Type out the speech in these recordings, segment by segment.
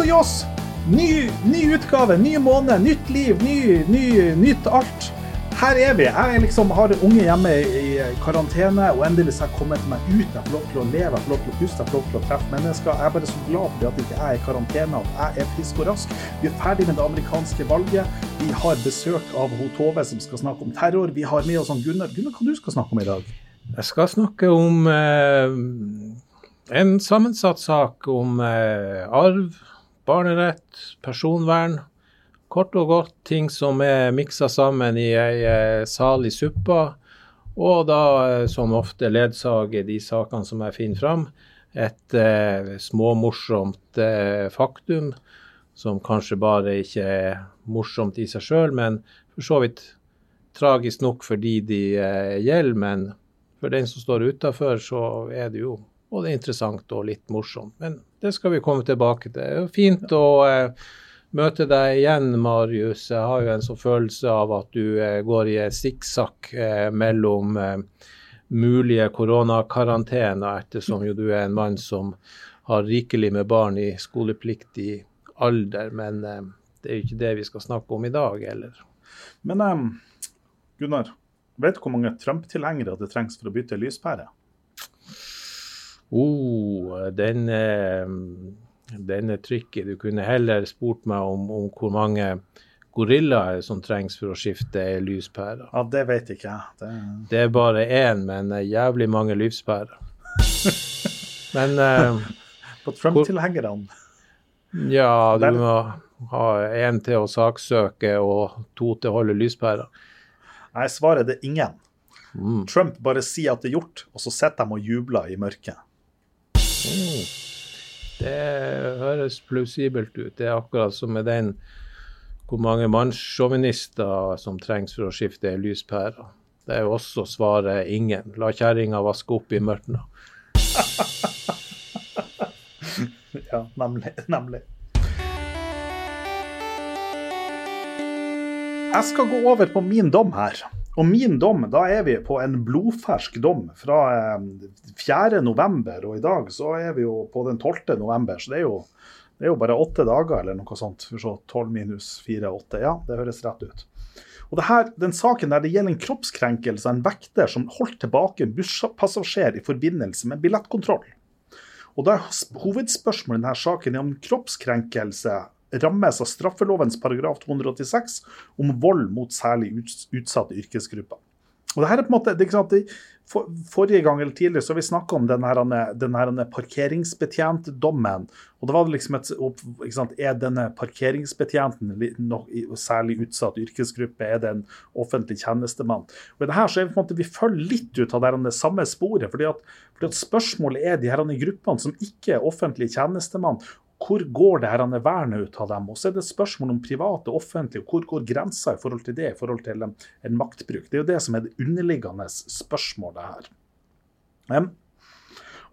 Og joss! Ny, ny utgave, ny måned, nytt liv, ny, ny, nytt alt. Her er vi. Jeg liksom har unge hjemme i karantene, og endelig har jeg kommet meg ut. Jeg får lov til å leve, jeg får lov til å puste, jeg får lov til å treffe mennesker. Jeg er bare så glad for at jeg ikke er i karantene, at jeg er frisk og rask. Vi er ferdig med det amerikanske valget. Vi har besøk av ho Tove som skal snakke om terror. Vi har med oss Gunnar. Gunnar, hva du skal snakke om i dag? Jeg skal snakke om eh, en sammensatt sak om eh, arv, barnerett, personvern. Kort og godt ting som er miksa sammen i ei eh, salig suppa. Og da eh, som ofte ledsager de sakene som jeg finner fram, et eh, småmorsomt eh, faktum som kanskje bare ikke er morsomt i seg sjøl, men for så vidt tragisk nok for de de eh, gjelder. Men for den som står utafor, så er det jo både interessant og litt morsomt. Men det skal vi komme tilbake til. Det er jo fint å eh, møte deg igjen, Marius. Jeg har jo en sånn følelse av at du eh, går i sikksakk eh, mellom eh, mulige koronakarantener, ettersom jo du er en mann som har rikelig med barn i skolepliktig alder. Men eh, det er jo ikke det vi skal snakke om i dag, eller? Men um, Gunnar, vet du hvor mange Trump-tilhengere det trengs for å bytte lyspære? Oh, den eh, den er tricky. Du kunne heller spurt meg om, om hvor mange gorillaer som trengs for å skifte lyspærer. Ja, det vet ikke jeg. Det... det... er bare én, men jævlig mange lyspærer. men uh, På Trump-tilhengerne? Ja, du må ha én til å saksøke og to til å holde lyspærer. Nei, svaret er ingen. Mm. Trump bare sier at det er gjort, og så sitter de og jubler i mørket. Mm. Det høres plausibelt ut. Det er akkurat som med den hvor mange mannssjåvinister som trengs for å skifte ei lyspære. Det er jo også svaret ingen. La kjerringa vaske opp i mørket. ja, nemlig. Nemlig. Jeg skal gå over på min dom her. Og min dom, da er vi på en blodfersk dom fra 4.11, november, og i dag så er vi jo på den 12.11. Så det er, jo, det er jo bare åtte dager eller noe sånt. For så 12 minus 4, 8. Ja, det høres rett ut. Og det her, den saken der det gjelder en kroppskrenkelse av en vekter som holdt tilbake en busspassasjer i forbindelse med billettkontroll. Og da er Hovedspørsmålet i denne saken er om kroppskrenkelse rammes av straffelovens paragraf 286 om vold mot særlig utsatte yrkesgrupper. Og det her er på en måte, det, er sant, for, Forrige gang eller tidligere så har vi snakka om denne, denne parkeringsbetjentdommen. og det var liksom et, sant, Er denne parkeringsbetjenten noe særlig utsatt yrkesgruppe? Er det en offentlig tjenestemann? Og i det her så er Vi på en måte, vi følger litt ut av det samme sporet. fordi at, fordi at Spørsmålet er de her gruppene som ikke er offentlig tjenestemann, hvor går det her vernet ut av dem? Og så er det spørsmål om private og offentlige, hvor går grensa i forhold til det, i forhold til en, en maktbruk? Det er jo det som er det underliggende spørsmålet her. Um,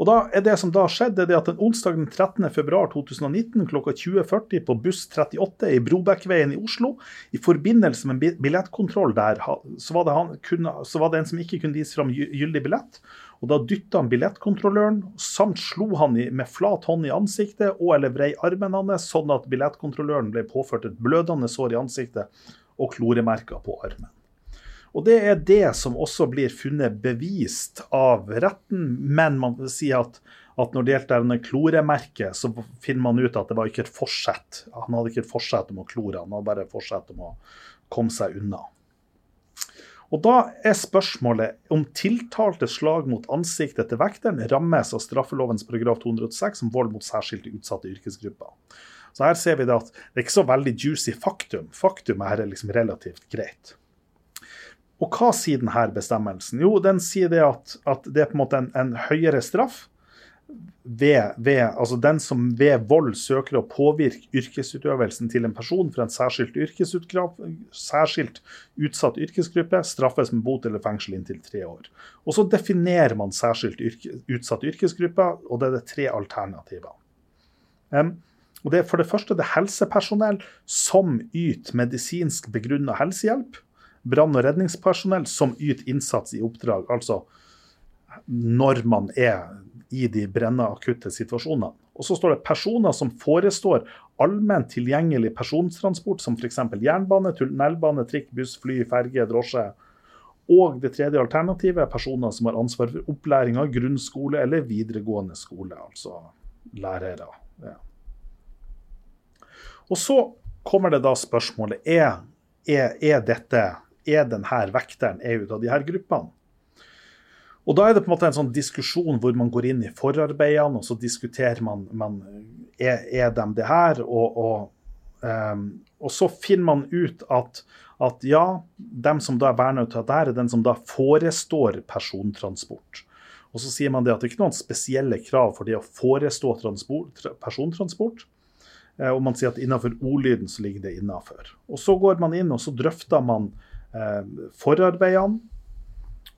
og da er Det som da skjedde, det at den onsdag den 13.2.2019 kl. 20.40 på buss 38 i Brobekkveien i Oslo, i forbindelse med billettkontroll der, så var, det kunne, så var det en som ikke kunne vise fram gyldig billett. Og Da dytta han billettkontrolløren, samt slo han med flat hånd i ansiktet og eller vrei armen hans, sånn at billettkontrolløren ble påført et blødende sår i ansiktet og kloremerker på armen. Og Det er det som også blir funnet bevist av retten, men man vil si at, at når det gjelder denne kloremerket, så finner man ut at det var ikke et forsett. Han hadde ikke et forsett om å klore, han hadde bare et forsett om å komme seg unna. Og Da er spørsmålet om tiltalte slag mot ansiktet til vekteren rammes av straffelovens paragraf 206 om vold mot særskilte utsatte yrkesgrupper. Så her ser vi det at det er ikke så veldig juicy faktum. Faktum er liksom relativt greit. Og hva sier denne bestemmelsen? Jo, den sier det at, at det er på en måte en, en høyere straff ved, ved, altså den som ved vold søker å påvirke yrkesutøvelsen til en person fra en særskilt, særskilt utsatt yrkesgruppe, straffes med bot eller fengsel inntil tre år. Og Så definerer man særskilt yrke, utsatt yrkesgruppe, og det er det tre alternativer. Um, og det er For det første det helsepersonell som yter medisinsk begrunnet helsehjelp brann- og redningspersonell som yter innsats i oppdrag, altså når man er i de brennende akutte situasjonene. Og så står det personer som forestår allment tilgjengelig persontransport, som f.eks. jernbane, tunnelbane, trikk, buss, fly, ferge, drosje. Og det tredje alternativet er personer som har ansvar for opplæring av grunnskole eller videregående skole, altså lærere. Ja. Og så kommer det da spørsmålet er, er, er dette, er denne vekteren er ut av de her gruppene. Og da er det på en måte en sånn diskusjon hvor man går inn i forarbeidene, og så diskuterer man, man er, er de det her, og, og, um, og, så finner man ut at, at ja, dem som da er verna ut av det her, er den som da forestår persontransport. Og så sier man det at det er ikke noen spesielle krav for det å forestå persontransport. Eh, og man sier at innenfor ordlyden så ligger det innafor. Og så går man inn og så drøfter man eh, forarbeidene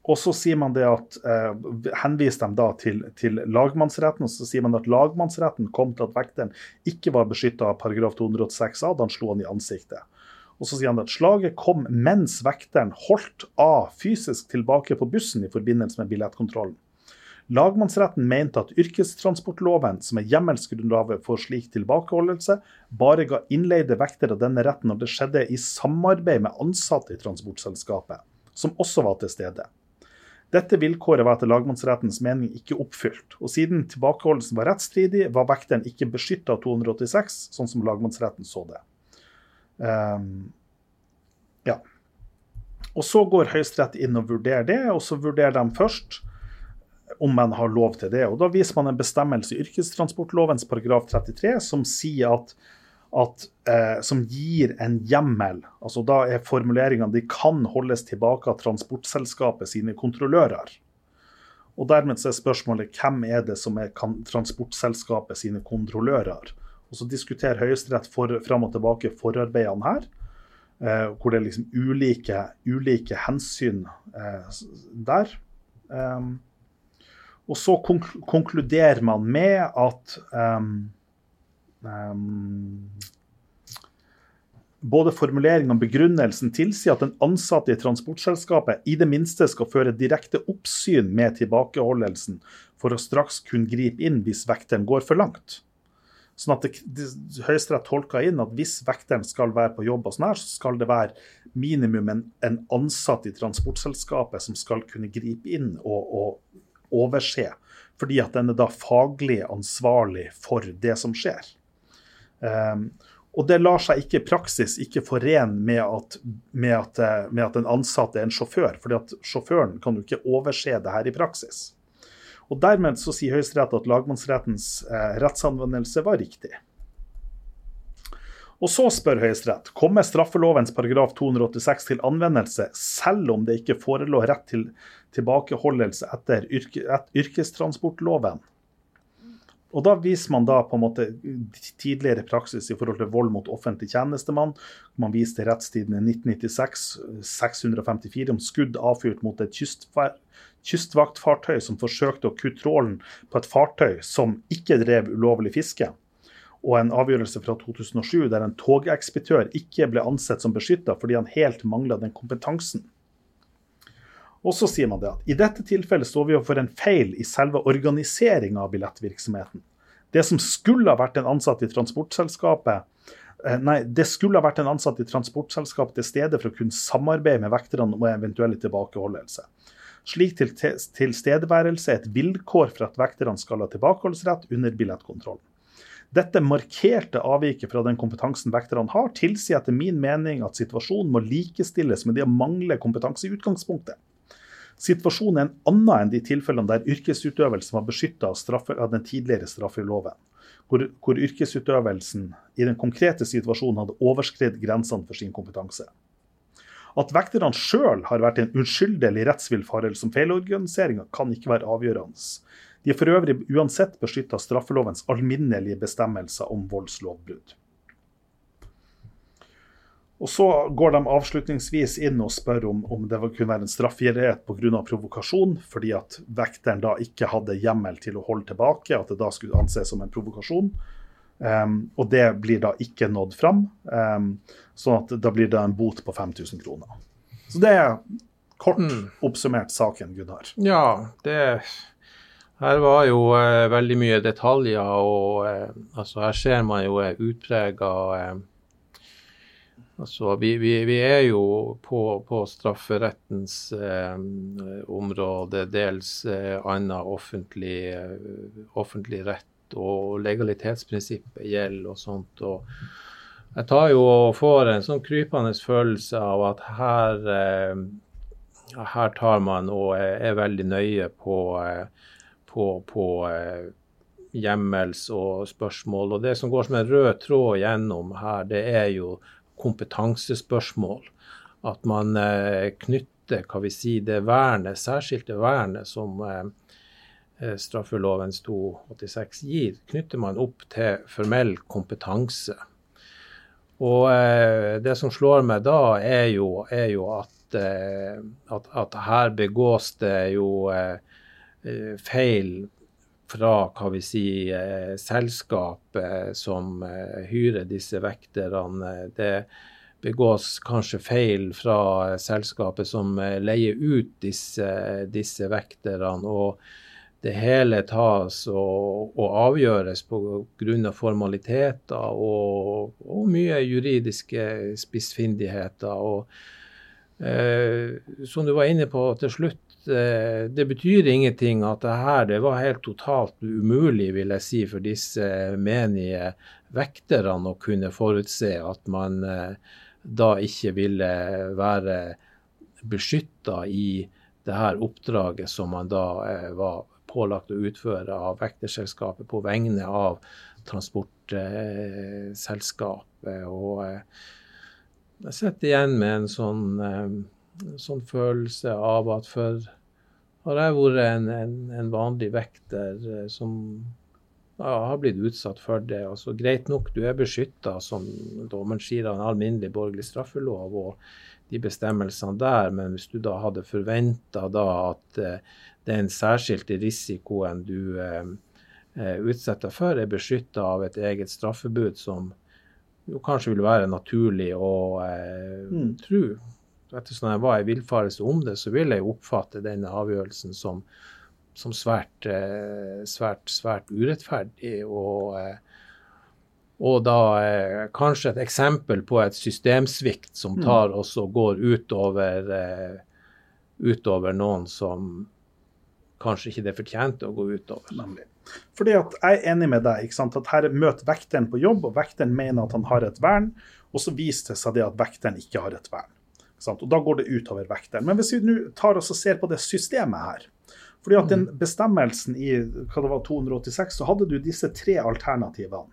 og så sier man det at, eh, henviser de da til, til, lagmannsretten, og så sier man at lagmannsretten kom til at vekteren ikke var beskytta av paragraf 286 a da han slo han i ansiktet. Og så sier han at slaget kom mens vekteren holdt A fysisk tilbake på bussen i forbindelse med billettkontrollen. Lagmannsretten mente at yrkestransportloven, som er hjemmelsgrunnlaget for slik tilbakeholdelse, bare ga innleide vektere denne retten når det skjedde i samarbeid med ansatte i transportselskapet, som også var til stede. Dette vilkåret var etter lagmannsrettens mening ikke oppfylt, og siden tilbakeholdelsen var rettsstridig, var vekteren ikke beskytta av 286, sånn som lagmannsretten så det. Um, ja. Og Så går Høyesterett inn og vurderer det, og så vurderer de først om man har lov til det. Og Da viser man en bestemmelse i yrkestransportlovens paragraf 33 som sier at at, eh, som gir en hjemmel. altså Da er formuleringene de kan holdes tilbake av transportselskapet sine kontrollører. Og Dermed så er spørsmålet hvem er det som er transportselskapet sine kontrollører. Og Så diskuterer Høyesterett fram og tilbake forarbeidene her. Eh, hvor det er liksom ulike, ulike hensyn eh, der. Um, og så konkluderer man med at um, både formuleringen og begrunnelsen tilsier at den ansatte i transportselskapet i det minste skal føre direkte oppsyn med tilbakeholdelsen for å straks kunne gripe inn hvis vekteren går for langt. Sånn at Høyesterett tolka inn at hvis vekteren skal være på jobb, og sånn her, så skal det være minimum en, en, ansatt i transportselskapet som skal kunne gripe inn og, og overse. Fordi at den er da faglig ansvarlig for det som skjer. Um, og det lar seg ikke i praksis ikke forene med at, med, at, med at, en ansatt er en sjåfør, fordi at sjåføren kan jo ikke overse det her i praksis. Og Dermed så sier Høyesterett at lagmannsrettens eh, rettsanvendelse var riktig. Og så spør Høyesterett kommer straffelovens paragraf 286 til anvendelse selv om det ikke forelå rett til tilbakeholdelse etter yrke, et yrkestransportloven. Og Da viser man da på en måte tidligere praksis i forhold til vold mot offentlig tjenestemann. Man viser til rettstiden i 1996-654 om skudd avfyrt mot et kystvaktfartøy som forsøkte å kutte trålen på et fartøy som ikke drev ulovlig fiske. Og en avgjørelse fra 2007 der en togekspeditør ikke ble ansett som beskytta fordi han helt mangla den kompetansen. Og så sier man det at i dette tilfellet står vi overfor en feil i selve organiseringa av billettvirksomheten. Det som skulle ha vært en ansatt i transportselskapet eh, Nei, det skulle ha vært en ansatt i transportselskapet til stede for å kunne samarbeide med vekterne om eventuelle tilbakeholdelse. Slik tilstedeværelse er et vilkår for at vekterne skal ha tilbakeholdsrett under billettkontrollen. Dette markerte avviket fra den kompetansen vekterne har, tilsier etter min mening at situasjonen må likestilles med det å mangle kompetanse i utgangspunktet. Situasjonen er en annen enn de tilfellene der yrkesutøvelsen var beskytta av, av, den tidligere straffeloven, hvor, hvor, yrkesutøvelsen i den konkrete situasjonen hadde overskredet grensene for sin kompetanse. At vekterne sjøl har vært en uskyldig rettsvillfarelse som feilorganiseringer, kan ikke være avgjørende. De er for øvrig uansett beskytta av straffelovens alminnelige bestemmelser om voldslovbrudd. Og Så går de avslutningsvis inn og spør om, om det kunne være en straffgjerrighet pga. provokasjon, fordi at vekteren da ikke hadde hjemmel til å holde tilbake, at det da skulle anses som en provokasjon. Um, og det blir da ikke nådd fram, um, sånn at da blir det en bot på 5000 kroner. Så det er kort mm. oppsummert saken, Gunnar. Ja, det Her var jo eh, veldig mye detaljer, og eh, altså her ser man jo utprega eh, Altså, vi, vi, vi, er jo på, på strafferettens eh, område dels eh, annen offentlig, eh, offentlig, rett, og legalitetsprinsippet gjelder og sånt. og Jeg tar jo og får en sånn krypende følelse av at her, eh, her tar man og er, veldig nøye på eh, på, på eh, hjemmels og spørsmål. Og det som går som en rød tråd gjennom her, det er jo kompetansespørsmål. At man eh, knytter hva vi sier, det vernet, særskilte vernet som eh, eh straffeloven 286 gir, knytter man opp til formell kompetanse. Og det som slår meg da, er jo, er jo at, at, at, her begås det jo feil fra hva vi sier, eh, selskapet som eh, hyrer disse vekterne. Det begås kanskje feil fra selskapet som leier ut disse, disse vekterne. og det hele tas og, og avgjøres pga. formaliteter og, og, mye juridiske spissfindigheter. Og, eh, som du var inne på til slutt, Eh, det betyr ingenting at det her det var helt totalt umulig, vil jeg si, for disse menige vekterne å kunne forutse at man eh, da ikke ville være beskytta i det her oppdraget som man da eh, var pålagt å utføre av vekterselskapet på vegne av transportselskapet. Og jeg sitter igjen med en sånn sånn følelse av at før har jeg vært en, en, en vanlig vekter eh, som ja, har blitt utsatt for det. Altså, greit nok, du er beskytta, som dommeren sier, av en alminnelig borgerlig straffelov og de bestemmelsene der, men hvis du da hadde forventa at eh, den særskilte risikoen du eh, eh utsetter for, er beskytta av et eget straffebud som jo kanskje vil være naturlig å eh, mm. tro ettersom jeg var i villfarelse om det, så vil jeg oppfatte denne avgjørelsen som, som svært, eh, svært, svært urettferdig. Og, eh, og da eh, kanskje et eksempel på et systemsvikt som mm. tar oss og går utover, utover noen som kanskje ikke det fortjente å gå utover. Nemlig. Fordi at Jeg er enig med deg. ikke sant? At Her møter vekteren på jobb, og vekteren mener at han har et vern. Og så viser det seg det at vekteren ikke har et vern. Og Da går det utover vekteren. Men hvis vi nå tar oss og ser på det systemet her fordi at den mm. bestemmelsen i hva det var 286, så hadde du disse tre alternativene.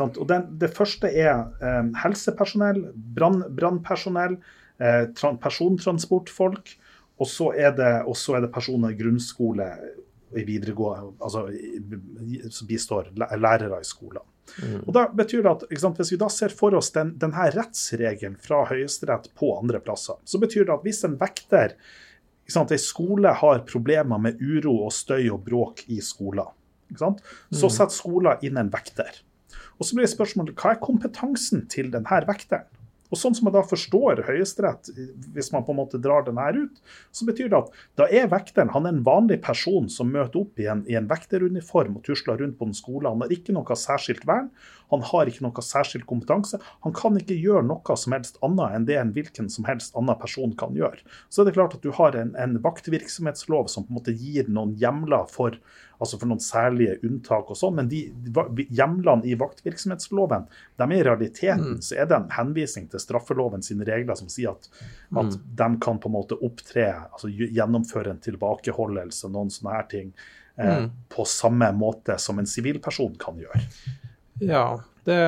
Og den, Det første er eh, helsepersonell, brannpersonell, eh, persontransportfolk. Og så det, er det personer i grunnskole i videregående, altså som bistår lærere i skolene. Mm. Og da betyr det at sant, Hvis vi da ser for oss den, denne rettsregelen fra Høyesterett på andre plasser, så betyr det at hvis en vekter sant, En skole har problemer med uro og støy og bråk i skolen, sant, så mm. setter skolen inn en vekter. Og så blir spørsmålet hva er kompetansen til denne vekteren? Og sånn som jeg da forstår Høyesterett, hvis man på en måte drar den her ut, så betyr det at da er vekteren han er en vanlig person som møter opp i en, i en vekteruniform og tusler rundt på en skole. Han har ikke noe særskilt vern, han har ikke noe særskilt kompetanse. Han kan ikke gjøre noe som helst annet enn det en hvilken som helst annen person kan gjøre. Så er det klart at du har en, en vaktvirksomhetslov som på en måte gir noen hjemler for altså for noen særlige unntak og sånn. Men de, hjemlene i vaktvirksomhetsloven, de er i realiteten mm. så er det en henvisning til straffeloven sine regler som sier at, at mm. de kan på en måte opptre, altså gjennomføre en tilbakeholdelse noen sånne her ting eh, mm. på samme måte som en sivilperson kan gjøre. Ja, det,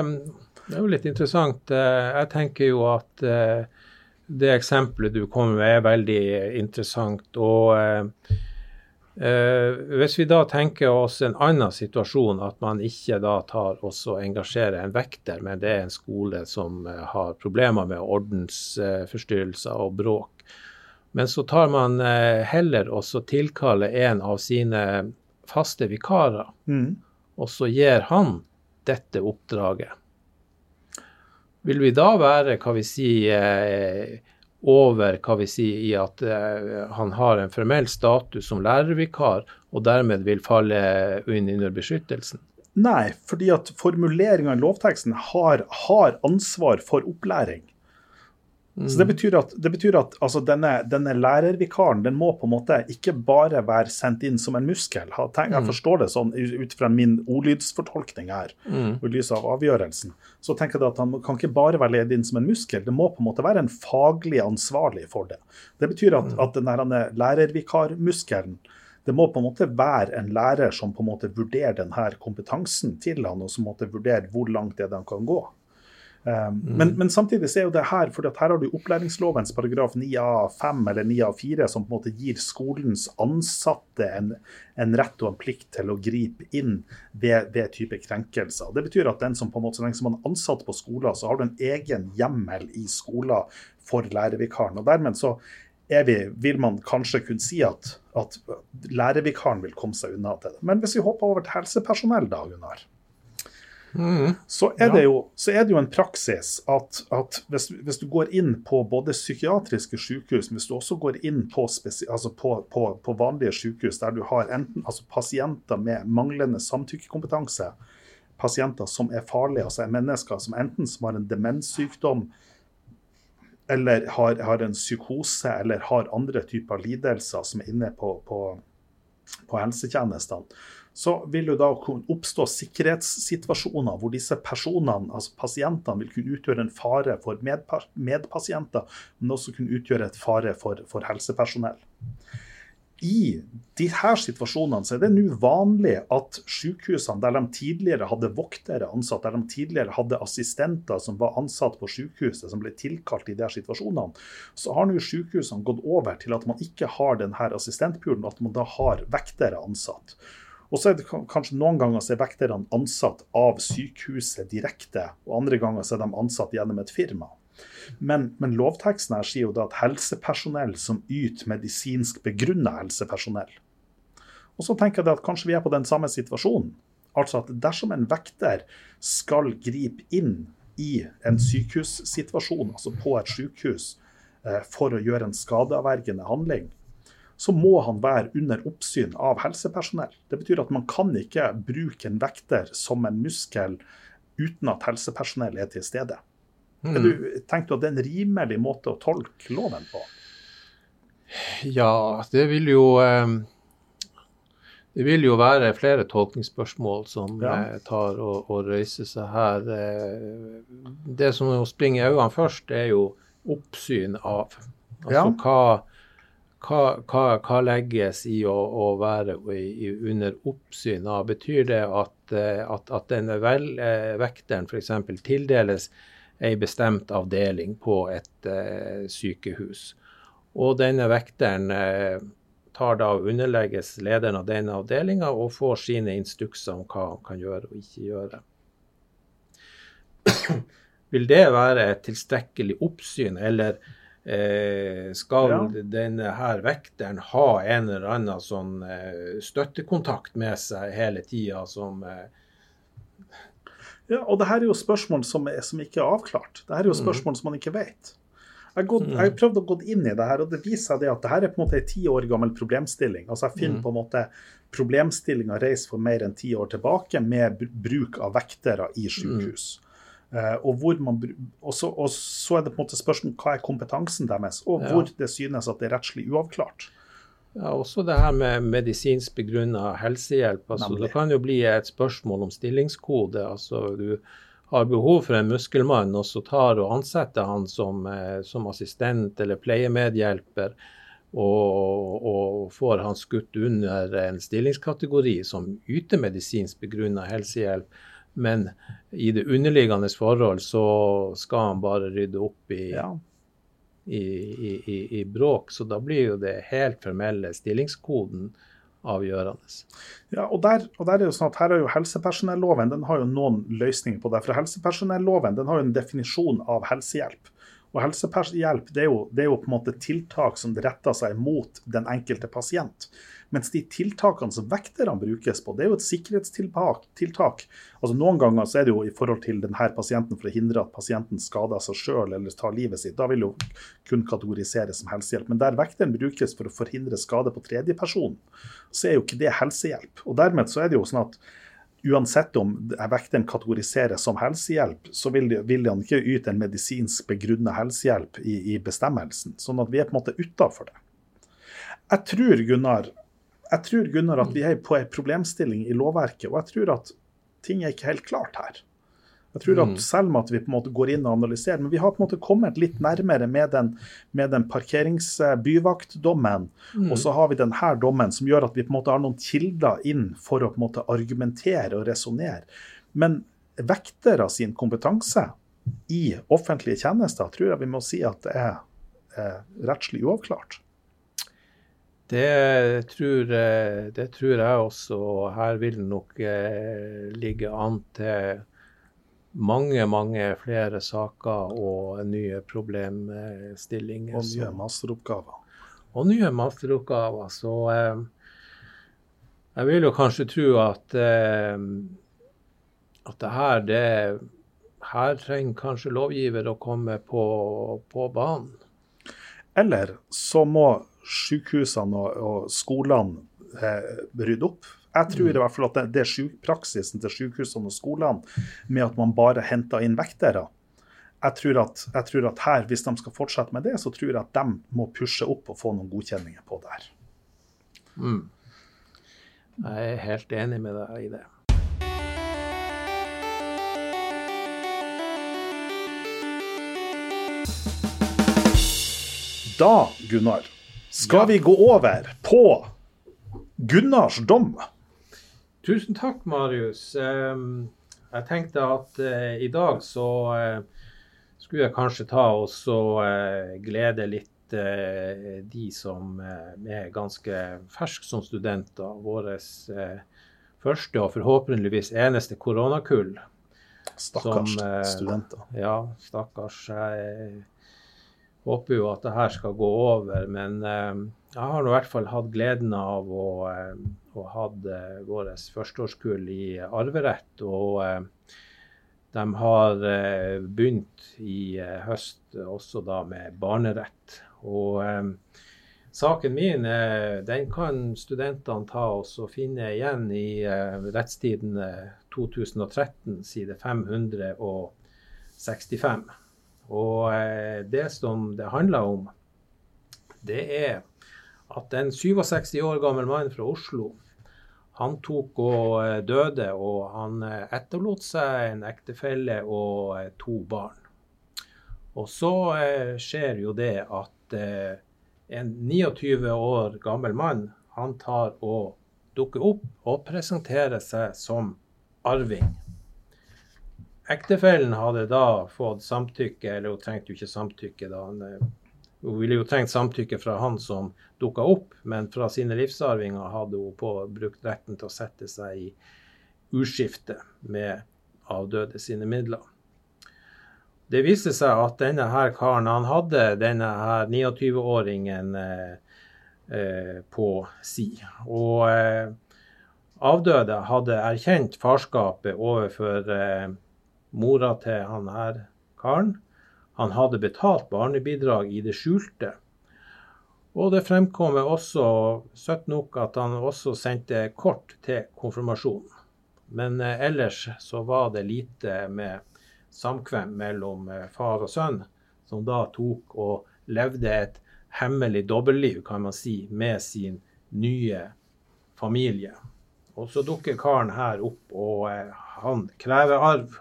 det, er jo litt interessant. Eh, jeg tenker jo at eh, det eksempelet du kommer med er veldig interessant. og eh, Eh, hvis vi da tenker oss en annen situasjon, at man ikke da tar og engasjerer en vekter, men det er en skole som har problemer med ordensforstyrrelser og bråk. Men så tar man heller også tilkaller en av sine faste vikarer, mm. og så gir han dette oppdraget. Vil vi da være, hva vi sier, over hva vi sier i at uh, han har en formell status som lærervikar, og dermed vil falle inn under beskyttelsen? Nei, fordi at formuleringa i lovteksten har, har ansvar for opplæring. Mm. Så Det betyr at, det betyr at altså, denne, denne, lærervikaren den må på en måte ikke bare være sendt inn som en muskel. Jeg mm. forstår det sånn ut fra min ordlydsfortolkning her, mm. i lys av avgjørelsen. Så tenker jeg at Han kan ikke bare være ledet inn som en muskel, det må på en måte være en faglig ansvarlig for det. Det betyr at, mm. at denne lærervikarmuskelen det må på en måte være en lærer som på en måte vurderer denne kompetansen til han, og som måtte vurdere hvor langt det han kan gå. Um, mm. men, men, samtidig så er jo det her for her har du opplæringslovens paragraf 9a5 eller 9a4 som på en måte gir skolens ansatte en, en rett og en plikt til å gripe inn ved, ved type krenkelser. Det betyr at den som på en måte, så lenge som man er ansatt på skolen, så har du en egen hjemmel i skolen for lærervikaren. og dermed så vi, vil man kanskje kunne si at, at lærervikaren vil komme seg unna til det. Men hvis vi hopper over til helsepersonell, da, Gunnar. Mm. Så, er ja. jo, så, er det jo, en praksis at, at hvis, hvis, du går inn på både psykiatriske sykehus, men hvis du også går inn på, altså på, på, på vanlige sykehus der du har enten, altså pasienter med manglende samtykkekompetanse, pasienter som er farlige, altså er mennesker som enten som har en demenssykdom, eller har, har, en psykose eller har andre typer lidelser som er inne på, på, på helsetjenestene, så vil det da kunne oppstå sikkerhetssituasjoner hvor disse personene, altså pasientene, vil kunne utgjøre en fare for medpasienter, men også kunne utgjøre et fare for, for helsepersonell. I disse situasjonene er det nå vanlig at sykehusene, der de tidligere hadde voktere ansatt, der de tidligere hadde assistenter som var ansatt på sykehuset, som ble tilkalt i de situasjonene, så har nå sykehusene gått over til at man ikke har denne assistentpulen, at man da har vektere ansatt. Og så er det kanskje noen ganger så er vekterne ansatt av sykehuset direkte, og andre ganger så er de ansatt gjennom et firma. Men, men lovteksten her sier jo da at helsepersonell som yter medisinsk begrunna helsepersonell. Og så tenker jeg at kanskje vi er på den samme situasjonen. Altså at dersom en vekter skal gripe inn i en sykehussituasjon, altså på et sykehus, eh, for å gjøre en skadeavvergende handling, så må han være under oppsyn av helsepersonell. Det betyr at man kan ikke bruke en vekter som en muskel uten at helsepersonell er til stede. Mm. Du, tenker du at det er en rimelig måte å tolke loven på? Ja, det vil jo eh, Det vil jo være flere tolkningsspørsmål som ja. Eh, tar og, og, reiser seg her. Eh, det som springer i øynene først, er jo oppsyn av. Altså ja. hva hva, hva, hva, legges i å, å være i, under oppsyn av? Betyr det at, eh, at, at denne vel, eh, vekteren f.eks. tildeles ei bestemt avdeling på et eh, sykehus, og denne vekteren eh, tar da og underlegges lederen av denne avdelinga og får sine instrukser om hva han kan gjøre og ikke gjøre? Vil det være et tilstrekkelig oppsyn, eller Eh, skal ja. denne her vekteren ha en eller annen sånn eh, støttekontakt med seg hele tida som eh... Ja, og det her er jo spørsmål som, er, som ikke er avklart. Det her er jo mm. spørsmål mm. som man ikke vet. Jeg har, gått, jeg prøvd å gå inn i det her, og det viser seg det at det her er på en måte en ti år gammel problemstilling. Altså Jeg finner mm. på en måte problemstillinga reist for mer enn ti år tilbake med bruk av vektere i sykehus. Mm. Uh, og, man, og, så, og, så, er det på en måte spørsmål hva er kompetansen deres, og ja. hvor det synes at det er rettslig uavklart. Ja, Også det her med medisinsk begrunna helsehjelp. Altså, det kan jo bli et spørsmål om stillingskode. altså Du har behov for en muskelmann, og så tar og ansetter han som, eh, som assistent eller pleiemedhjelper. Og, og, får han skutt under en stillingskategori som yter medisinsk begrunna helsehjelp. Men i det underliggende forhold så skal han bare rydde opp i, ja. i, i, i, bråk. Så da blir jo det helt formelle stillingskoden avgjørende. Ja, og der, og der er jo sånn at her er jo Helsepersonelloven den har jo noen løsninger på det. For Helsepersonelloven den har jo en definisjon av helsehjelp. Og helsehjelp det er, jo, det er jo på en måte tiltak som retter seg mot den enkelte pasient. Mens de tiltakene som vekterne brukes på, det er jo et sikkerhetstiltak. Tiltak. Altså Noen ganger så er det jo i forhold til denne pasienten for å hindre at pasienten skader seg sjøl eller tar livet sitt. Da vil jo kun kategoriseres som helsehjelp. Men der vekteren brukes for å forhindre skade på tredjeperson, så er jo ikke det helsehjelp. Og dermed så er det jo sånn at uansett om vekteren kategoriseres som helsehjelp, så vil, vil han ikke yte en medisinsk begrunnet helsehjelp i, i, bestemmelsen. Sånn at vi er på en måte utafor det. Jeg tror, Gunnar, jeg tror, Gunnar, at vi er på en problemstilling i lovverket, og jeg tror at ting er ikke helt klart her. Jeg tror at mm. Selv om at vi på en måte går inn og analyserer, men vi har på en måte kommet litt nærmere med den, med den parkeringsbyvaktdommen. Mm. Og så har vi denne dommen som gjør at vi på en måte har noen kilder inn for å på en måte argumentere og resonnere. Men vektere sin kompetanse i offentlige tjenester tror jeg vi må si at det er eh, rettslig uavklart. Det tror, eh, det tror, jeg også. Her vil det nok eh, ligge an til mange, mange flere saker og nye problemstillinger. Og nye masteroppgaver. Og nye masteroppgaver. Så eh, jeg vil jo kanskje tro at, at det her, det, her trenger kanskje lovgiver å komme på, på banen. Eller så må sykehusene og, og skolene eh, rydde opp. Jeg tror i hvert fall at det, det er praksisen til sykehusene og skolene med at man bare henter inn vektere. Jeg tror, at, jeg tror, at, her, hvis de skal fortsette med det, så tror jeg at de må pushe opp og få noen godkjenninger på det her. Mm. Jeg er helt enig med deg i det. Da, Gunnar, skal vi gå over på Gunnars dom. Tusen takk, Marius. Jeg tenkte at uh, i dag så uh, skulle jeg kanskje ta og så glede litt de som er ganske ferske som studenter. Våre første og forhåpentligvis eneste koronakull. Stakkars som, studenter. Ja, stakkars. Jeg håper jo at det her skal gå over. Men eh, jeg har i hvert fall hatt gleden av å, eh, å ha eh, vårt førsteårskull i arverett. Og eh, de har eh, begynt i eh, høst også da med barnerett. Og saken min den kan studentene ta og finne igjen i rettstiden 2013, side 565. Og eh, det som det handler om, det er at en 67 år gammel mann fra Oslo han tok og eh, døde, og han eh, etterlot seg en ektefelle og to barn. Og så skjer jo det at en 29 år gammel mann han tar og dukker opp og presenterer seg som arving. Ektefellen hadde da fått samtykke, eller hun trengte jo ikke samtykke da. Eh, hun ville jo trengt samtykke fra han som dukka opp, men fra sine livsarvinger hadde hun på, brukt retten til å sette seg i urskifte med avdøde sine midler. Det viste seg at denne her karen han hadde denne her 29-åringen eh, eh, på si. Og eh, avdøde hadde erkjent farskapet overfor eh, mora til han her karen. Han hadde betalt barnebidrag i det skjulte. Og det fremkommer også søtt nok at han også sendte kort til konfirmasjonen. Men eh, ellers så var det lite med samkvem mellom eh, far og sønn, som da tok og levde et hemmelig dobbeltliv, kan man si, med sin nye familie. Og så dukker karen her opp, og eh, han krever arv.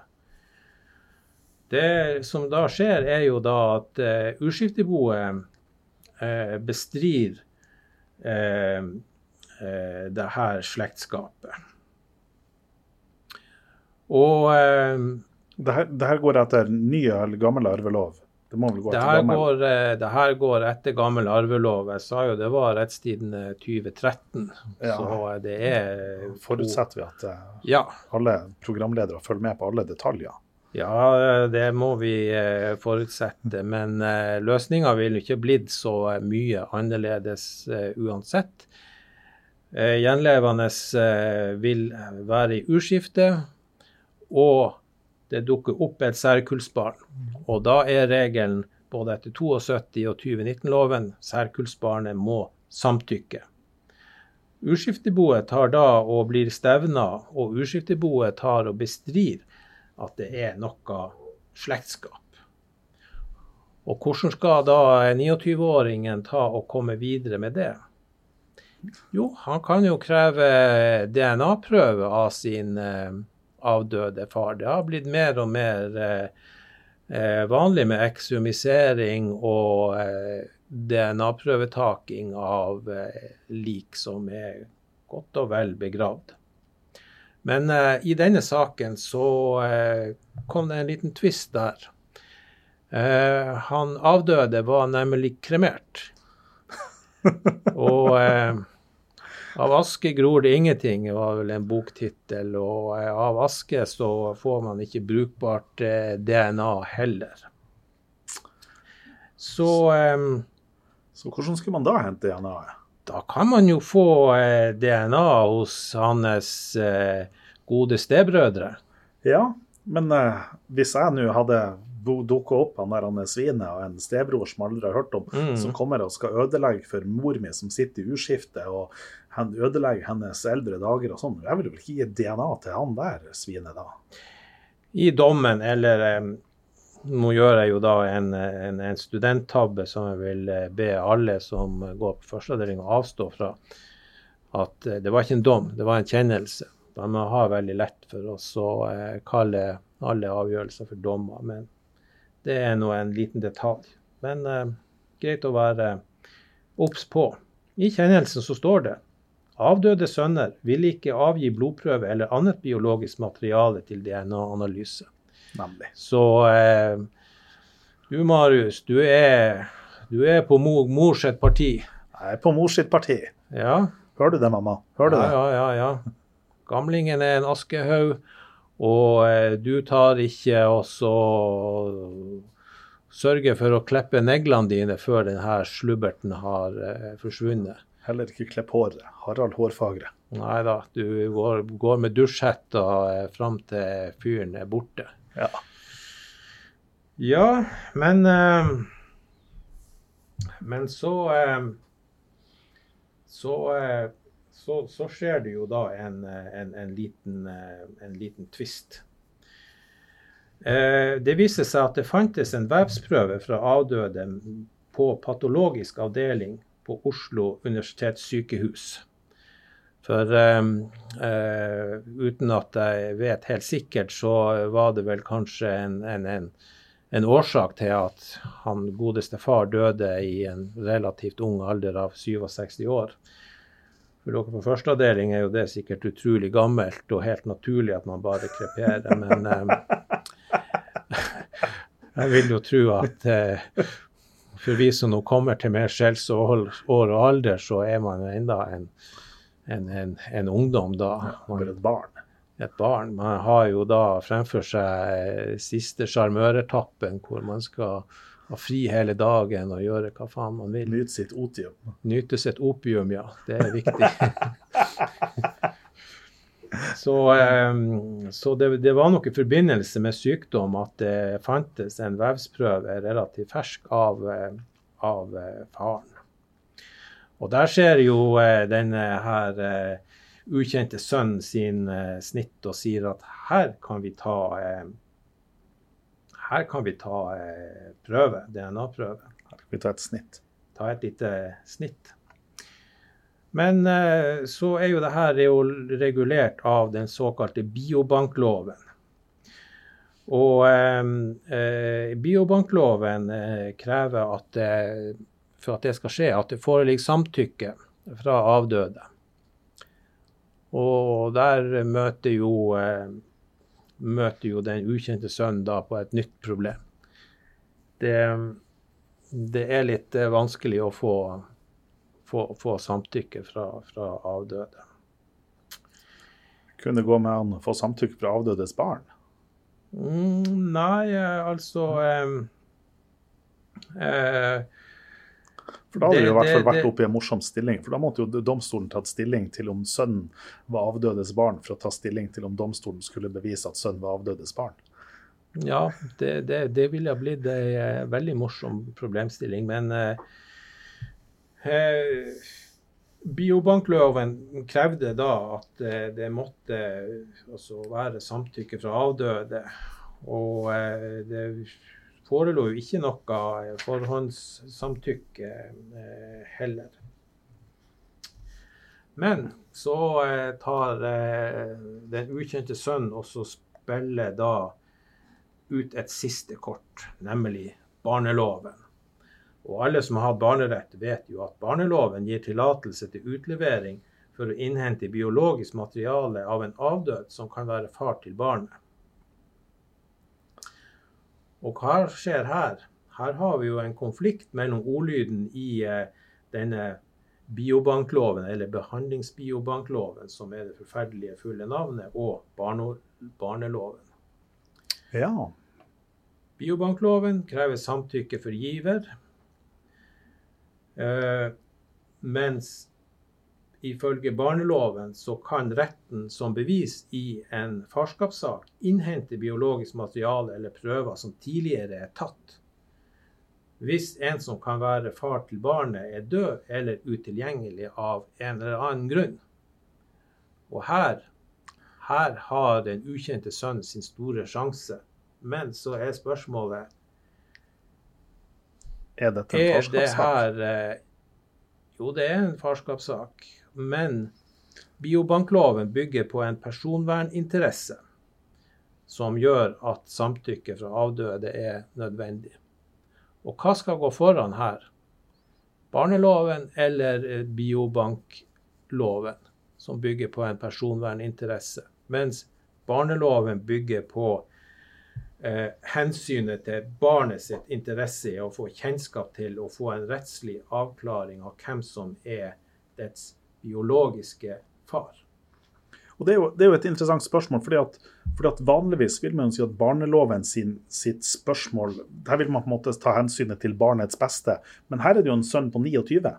Det som da skjer, er jo da at eh, urskifteboet eh, bestrir uh, det her slektskapet. Og det her, det her, går etter ny eller gammel arvelov? Det må vel gå etter gammel? Går, det her går etter gammel arvelov. Jeg sa jo det var rettstiden 2013. Ja. Så det er Forutsetter vi at ja. alle programledere følger med på alle detaljer? Ja, det må vi eh, forutsette. Men eh, løsninga ville ikke blitt så mye annerledes eh, uansett. Eh, gjenlevende eh, vil være i urskifte, og det dukker opp et særkullsbarn. Og da er regelen både etter 72 og 2019-loven særkullsbarnet må samtykke. Urskifteboet tar da og blir stevna, og urskifteboet tar og bestrir at det er noe slektskap. Og hvordan skal da 29-åringen ta og komme videre med det? Jo, han kan jo kreve DNA-prøve av sin eh, avdøde far. Det har blitt mer og mer eh, eh vanlig med eksumisering og DNA-prøvetaking av lik som er godt og vel begravd. Men uh, i denne saken så uh, kom det en liten twist der. Uh, han avdøde var nemlig kremert. og av aske gror det ingenting, var vel en boktittel. Og av aske så får man ikke brukbart DNA heller. Så Så hvordan skulle man da hente DNA-et? Da kan man jo få eh, DNA hos hans eh, gode stebrødre. Ja, men eh, hvis jeg nå hadde dukka opp han der han er svinet og en stebror som aldri har hørt om, Mm. som kommer og skal ødelegge for mor mi som sitter i urskiftet og han ødelegger hennes eldre dager og sånn, jeg vil vel ikke gi DNA til han der svinet da? I dommen, eller eh, nå gjør jeg jo da en, en, en studenttabbe som jeg vil eh, be alle som går på førsteavdeling å avstå fra. At eh, det var ikke en dom, det var en kjennelse. De har veldig lett for oss å eh, kalle alle avgjørelser for dommer, men det er nå en liten detalj. Men eh, greit å være obs på. I kjennelsen så står det avdøde sønner vil ikke avgi blodprøve eller annet biologisk materiale til DNA-analyse. Nemlig. Så eh, du Marius, du er, du er på mor, mors et parti. Jeg er på mors sitt parti. Ja, Hører du det, mamma? Hører du ja, det? ja, ja, ja. Gamlingen er en askehaug, og eh, du tar ikke også sørger for å klippe neglene dine før denne slubberten har eh, forsvunnet. Heller ikke klipp håret. Harald Hårfagre. Nei da, du går, går med dusjhetta eh, fram til fyren er borte. Ja. Ja, men eh, Men så eh, så, eh, så så skjer det jo da en, en, en, liten, en liten twist. Eh, det viser seg at det fantes en vevsprøve fra avdøde på patologisk avdeling på Oslo universitetssykehus. For uh, uten at jeg vet helt sikkert, så var det vel kanskje en, en, en, en årsak til at han godeste far døde i en relativt ung alder av 67 år. For dere på førsteavdeling er jo det sikkert utrolig gammelt og helt naturlig at man bare kreperer, men uh, jeg vil jo tro at uh, for vi som nå kommer til mer skjellsår år og alder, så er man enda en, en, en, en ungdom da. Ja, et barn. Et barn. Man har jo da fremfor seg eh, siste sjarmøretappen, hvor man skal ha fri hele dagen og gjøre hva faen man vil. Nyte sitt otium. Nyte sitt opium, ja. Det er viktig. så eh, så det, det var nok i forbindelse med sykdom at det fantes en vevsprøve relativt fersk av, eh, av eh, faren. Og der ser jo eh, denne her eh, ukjente sønnen sin eh, snitt og sier at her kan vi ta eh, her kan vi ta eh, prøve, DNA-prøve. Her kan vi ta et snitt. Ta et lite snitt. Men eh, så er jo det her er regulert av den såkalte biobankloven. Og eh, eh, biobankloven eh, krever at for at det skal skje, at det foreligger samtykke fra avdøde. Og der møter jo, eh, møter jo den ukjente sønnen da på et nytt problem. Det, det er litt eh, vanskelig å få, få, få samtykke fra, fra avdøde. Kunne gå med an å få samtykke fra avdødes barn. Mm, nei, eh, altså eh, eh, For da hadde Det- jo i hvert fall vært oppe i en morsom stilling. For da måtte jo domstolen tatt stilling til om sønnen var avdødes barn, for å ta stilling til om domstolen skulle bevise at sønnen var avdødes barn. Ja, det, det, det ville ha blitt ei eh, veldig morsom problemstilling. Men eh, eh, biobankloven krevde da at eh, det måtte eh, altså være samtykke fra avdøde. Og det forelå jo ikke noe forhåndssamtykke eh, heller. Men så eh, tar eh, den ukjente sønnen og så spiller da ut et siste kort, nemlig barneloven. Og alle som har hatt barnerett, vet jo at barneloven gir tillatelse til utlevering for å innhente biologisk materiale av en avdød som kan være far til barnet. Og hva skjer her? Her har vi jo en konflikt mellom ordlyden i eh, denne biobankloven, eller behandlingsbiobankloven, som er det forferdelige fulle navnet, og barneloven. Ja. Biobankloven krever samtykke for giver, eh, mens ifølge barneloven så kan retten som bevis i en farskapssak innhente biologisk materiale eller prøver som tidligere er tatt. Hvis en som kan være far til barnet, er død eller utilgjengelig av en eller annen grunn. Og her, her har den ukjente sønnen sin store sjanse. Men så er spørsmålet Er dette en Er det farskapssak? her eh, Jo, det er en farskapssak. Men biobankloven bygger på en personverninteresse som gjør at samtykke fra avdøde er nødvendig. Og hva skal gå foran her? Barneloven eller eh, biobankloven, som bygger på en personverninteresse? Mens barneloven bygger på eh, hensynet til barnet sitt interesse i å få kjennskap til og få en rettslig avklaring av hvem som er dets biologiske far. Og det er, jo, det er jo et interessant spørsmål, fordi at, fordi at vanligvis vil man si at barneloven sin, sitt spørsmål Der vil man på en måte ta hensynet til barnets beste, men her er det jo en sønn på 29.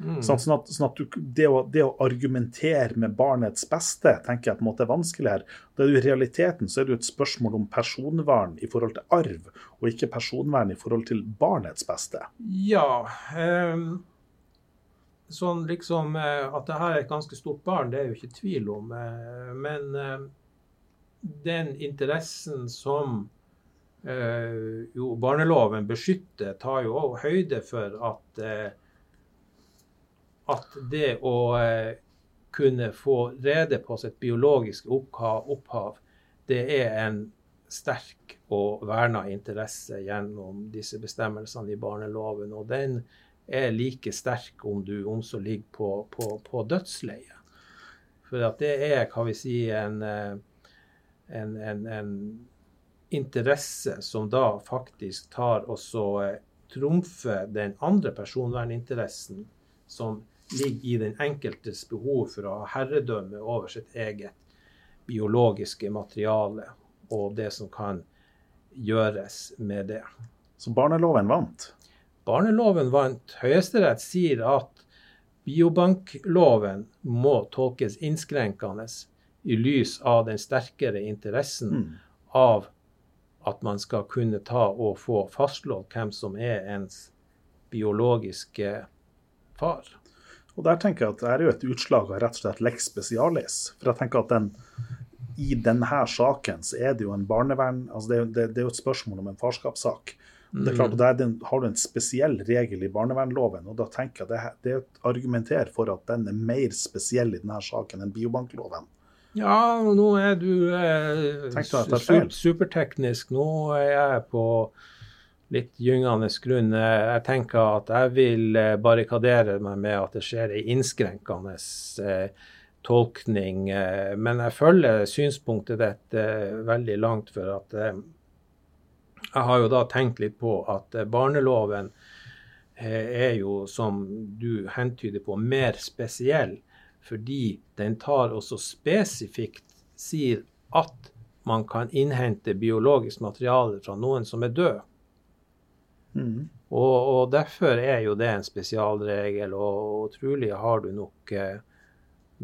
Mm. Sånn, at, sånn at du, det, å, det å argumentere med barnets beste tenker jeg på en måte er vanskelig her. Det er jo I realiteten så er det jo et spørsmål om personvern i forhold til arv, og ikke personvern i forhold til barnets beste. Ja. ehm, sånn liksom eh, At det her er et ganske stort barn, det er jo ikke tvil om. eh, men eh, den interessen som jo barneloven beskytter, tar jo òg høyde for at at det å kunne få rede på sitt biologiske opphav, det er en sterk og verna interesse gjennom disse bestemmelsene i barneloven. Og den er like sterk om du om så ligger på, på, på dødsleiet. For at det er, hva vi si, en, eh, en, en, en interesse som da faktisk tar og så eh, trumfer den andre personverninteressen som ligger i den enkeltes behov for å ha herredømme over sitt eget biologiske materiale og det som kan gjøres med det. Så barneloven vant. Barneloven vant. Høyesterett sier at biobankloven må tolkes innskrenkende i lys av den sterkere interessen Mm. av at man skal kunne ta og få fastslått hvem som er ens biologiske far. Og der tenker jeg at det er jo et utslag av rett og slett lex specialis. For jeg tenker at den, i denne saken så er det jo en barnevern altså det, det, det er jo et spørsmål om en farskapssak. Det er klart, og der er har du en spesiell regel i barnevernloven, og da tenker jeg det, det er et argumenterer for at den er mer spesiell i denne saken enn biobankloven. Ja, nå er du eh, er superteknisk. Nå er jeg på litt gyngende grunn. Jeg tenker at jeg vil eh, barrikadere meg med at det skjer ei innskrenkende eh, tolkning. Eh, men jeg følger synspunktet ditt eh, veldig langt, for at eh, jeg har jo da tenkt litt på at eh, barneloven eh, er jo, som du hentyder på, mer spesiell fordi den tar også spesifikt sier at man kan innhente biologisk materiale fra noen som er død. Mm. Og, og, derfor er jo det en spesialregel, og, og trolig har du nok, eh,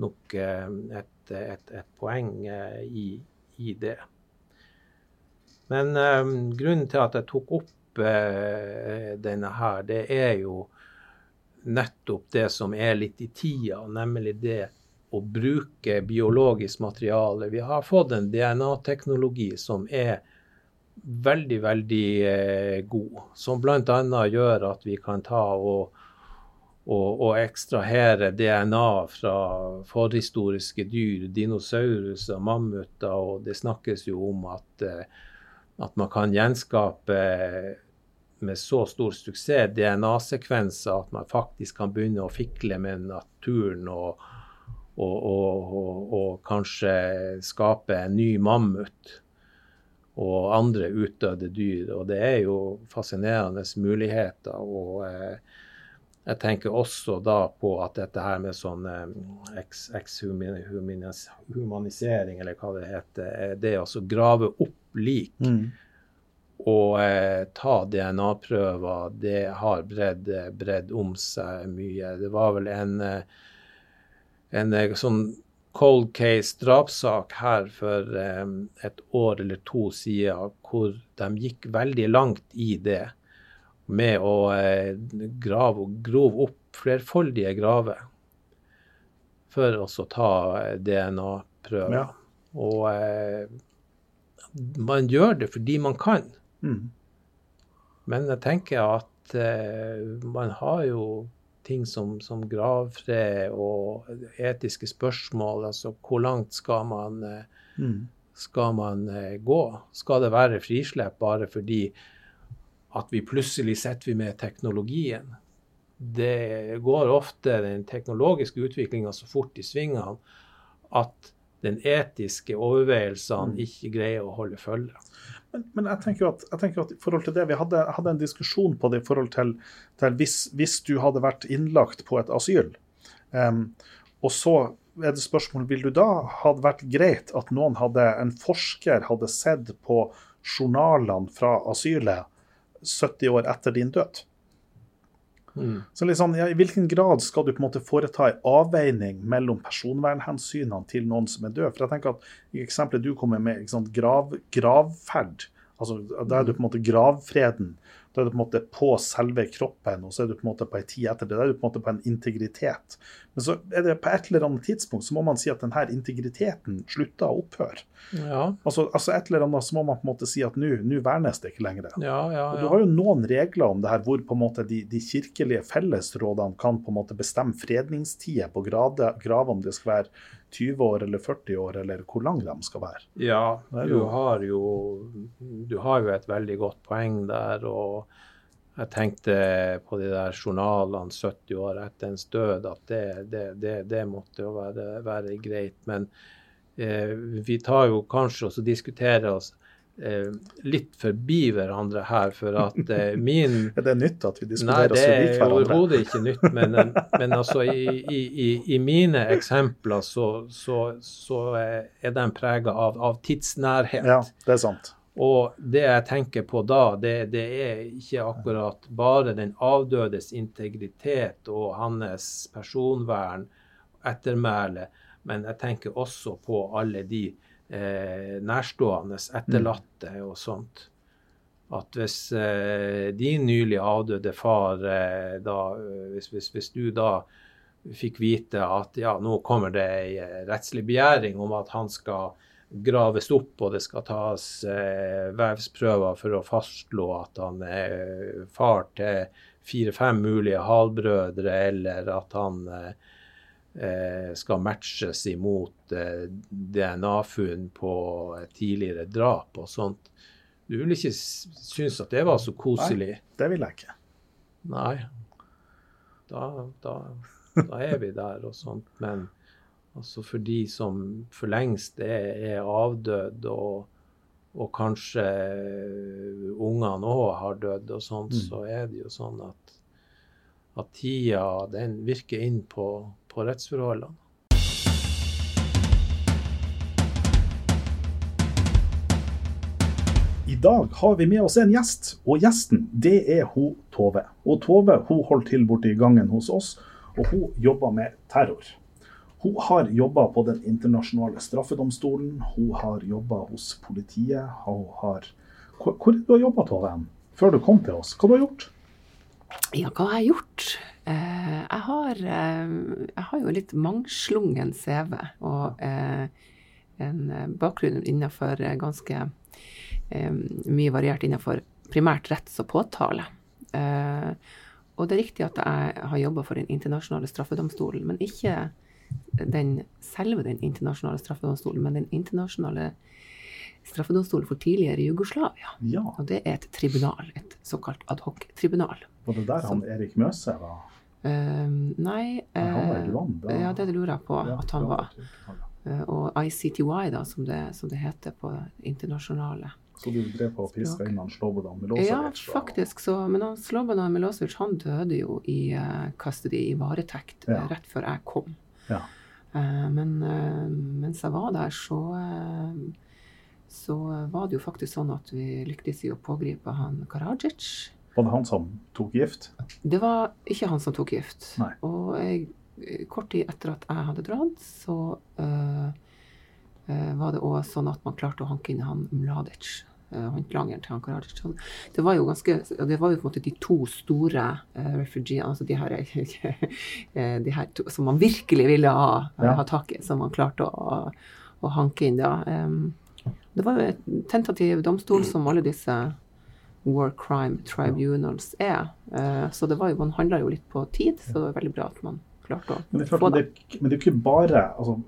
nok et, et, et, poeng i, i det. Men um, grunnen til at jeg tok opp uh, denne her, det er jo nettopp det som er litt i tida, nemlig det å bruke biologisk materiale. Vi har fått en DNA-teknologi som er veldig, veldig eh, god. Som bl.a. gjør at vi kan ta og, og, ekstrahere DNA fra forhistoriske dyr, dinosauruser, mammuter, og det snakkes jo om at, eh, at man kan gjenskape med så stor suksess DNA-sekvenser at man faktisk kan begynne å fikle med naturen og, og, og, og kanskje skape en ny mammut og andre utdødde dyr. Og det er jo fascinerende muligheter. og eh, jeg tenker også da på at dette her med sånn eh, ekshumanisering, eller hva det heter, det å grave opp lik mm. og eh, ta DNA-prøver, det har bredd, bredd, om seg mye. Det var vel en, eh, en eh, sånn cold case drapssak her for eh, et år eller to siden, hvor de gikk veldig langt i det med å eh, grave og grove opp flerfoldige graver for å ta DNA-prøver. Ja. Og uh, man gjør det fordi man kan. Mm. Men jeg tenker at man har jo ting som, som gravfred og etiske spørsmål. Altså hvor langt skal man, uh, mm. skal man uh, gå? Skal det være frislepp bare fordi at vi plutselig sitter med teknologien? Det går ofte den teknologiske utviklinga så fort i svingene at den etiske overveielsene mm. ikke greier å holde følge. Men, men jeg, tenker at, jeg, tenker at, i forhold til det, Vi hadde, hadde en diskusjon på det i forhold til, til hvis, hvis, du hadde vært innlagt på et asyl. Um, og så er det spørsmål, Vil du da hadde vært greit at noen hadde, en forsker hadde sett på journalene fra asylet 70 år etter din død? Mm. Så liksom, ja, I hvilken grad skal du på en måte foreta en avveining mellom personvernhensynene til noen som er død? For jeg tenker at I eksempelet du kommer med, sant, grav, gravferd, altså der er du på en måte gravfreden da er du på en måte på selve kroppen, og så er du på en måte på en tid etter det. Da er du på en måte på en integritet. Men så er det på et eller annet tidspunkt så må man si at denne integriteten slutter å opphøre. Ja. Altså, altså, et eller annet så må man på en måte si at nå vernes det ikke lenger. Ja, ja, og Du har jo noen regler om det her hvor på en måte de, de kirkelige fellesrådene kan på en måte bestemme fredningstider på grave, om det skal være 20 år eller 40 år, eller hvor lang de skal være. Ja, du har jo, du har jo et veldig godt poeng der. og jeg tenkte på de der journalene 70 år etter ens død, at det, det, det, det måtte jo være, være greit. Men eh, vi tar jo kanskje og diskuterer oss eh, litt forbi hverandre her, for at eh, min Er det nytt at vi diskuterer oss forbi hverandre? Nei, det er overhodet ikke nytt. Men, men altså, i, i, i, mine eksempler så, så, så er den prega av, av, tidsnærhet. Ja, det er sant. Og det jeg tenker på da, det, det, er ikke akkurat bare den avdødes integritet og hans personvern, ettermæle, men jeg tenker også på alle de eh, nærstående, etterlatte og sånt. At hvis eh, din nylig avdøde far eh, da, hvis, hvis, hvis, du da fikk vite at ja, nå kommer det ei eh, rettslig begjæring om at han skal graves opp, og det skal tas eh, vevsprøver for å fastslå at han er far til fire-fem mulige halvbrødre, eller at han eh, skal matches imot eh, DNA-funn på tidligere drap og sånt. Du vil ikke synes at det var så koselig? Nei, det vil jeg ikke. Nei. Da, da, da er vi der og sånt. Men altså for de som for lengst er, er avdød, og, og kanskje ungene òg har dødd og sånt, mm. så er det jo sånn at, at tida den virker inn på på rettsforholdene. I dag har vi med oss en gjest, og gjesten det er hun Tove. Og Tove hun holder til borti gangen hos oss, og hun jobber med terror. Hun har jobba på Den internasjonale straffedomstolen, hun har jobba hos politiet. Hun har... Hvor, har du jobba, Tove, før du kom til oss? Hva har du gjort? Ja, hva har jeg gjort? Eh, jeg, har, eh, jeg har jo litt mangslungen CV og eh, en bakgrunn innenfor ganske mye variert innenfor primært retts- og påtale. og det er riktig at jeg har jobba for Den internasjonale straffedomstolen, men ikke den, selve Den internasjonale straffedomstolen, men Den internasjonale straffedomstolen for tidligere Jugoslavia. Ja. Og det er et tribunal, et såkalt adhoc-tribunal. Var det der han Erik Møse var? Uh, nei han var i uh, Ja, det lurer jeg på Ja, at han var. Uh, og ICTY, da, som det, som det heter på internasjonale. Så du drev på å piske inn han Slobodan Milosevic? Ja, faktisk. Så, men han, Slobodan Milosevic han døde jo i custody, i varetekt, Ja. eh, rett før jeg kom. Ja. Eh, men eh, mens jeg var der, så eh, så var det jo faktisk sånn at vi lyktes i å pågripe han Karadzic. Var det han som tok gift? Det var ikke han som tok gift. Nei. Og jeg, kort tid etter at jeg hadde dratt, så uh, uh, var det òg sånn at man klarte å hanke inn han Mladic. Øh, Håndlangeren til Ankara Karadzic. Det var jo ganske, det var jo på en måte de to store uh, refugeene, altså de her, eh, de her to, som man virkelig ville ha, Ja. ha tak i, som man klarte å, å hanke inn da. Um, det var jo et tentativ domstol som alle disse war crime tribunals er. Uh, så det var jo, man handla jo litt på tid, så det var veldig bra at man klarte å få det, men det er jo ikke bare altså,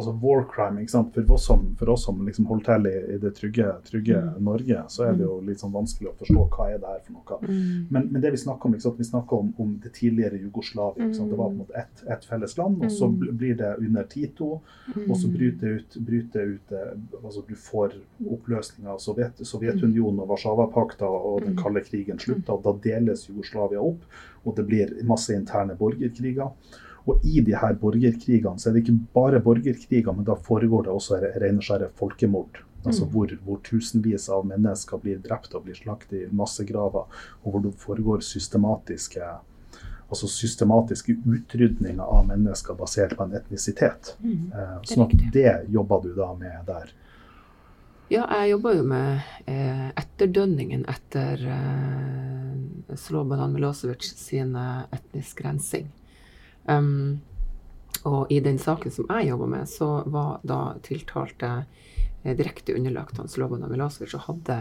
altså war crime. Ikke sant? For oss som, for oss som liksom holder til i, i det trygge, trygge Mm. Norge, så er det jo litt sånn vanskelig å forstå hva er det her for noe. Mm. Men, men det vi snakker om, ikke sant? vi snakker om, om det tidligere Jugoslavia. Ikke sant? Det var på en måte ett et felles land, og så Mm. blir det under Tito. Og så bryter det ut, bryter ut eh, altså Du får oppløsning av Sovjet, Sovjetunionen og Warszawapakta, og den Mm. kalde krigen slutter. og Da deles Jugoslavia opp, og det blir masse interne borgerkriger. Og i de her borgerkrigene så er det ikke bare borgerkriger, men da foregår det også rene skjære folkemord. Altså Mm. hvor, hvor tusenvis av mennesker blir drept og blir slakt i massegraver, og hvor det foregår systematiske altså systematiske utrydninger av mennesker basert på en etnisitet. Mm. Eh, sånn at det jobber du da med der. Ja, jeg jobber jo med eh, etterdønningen etter eh, Slobodan Milosevic sin etnisk rensing. Um, og i den saken som jeg jobba med, så var da tiltalte eh, direkte underlagt han Slobodan Milosevic og hadde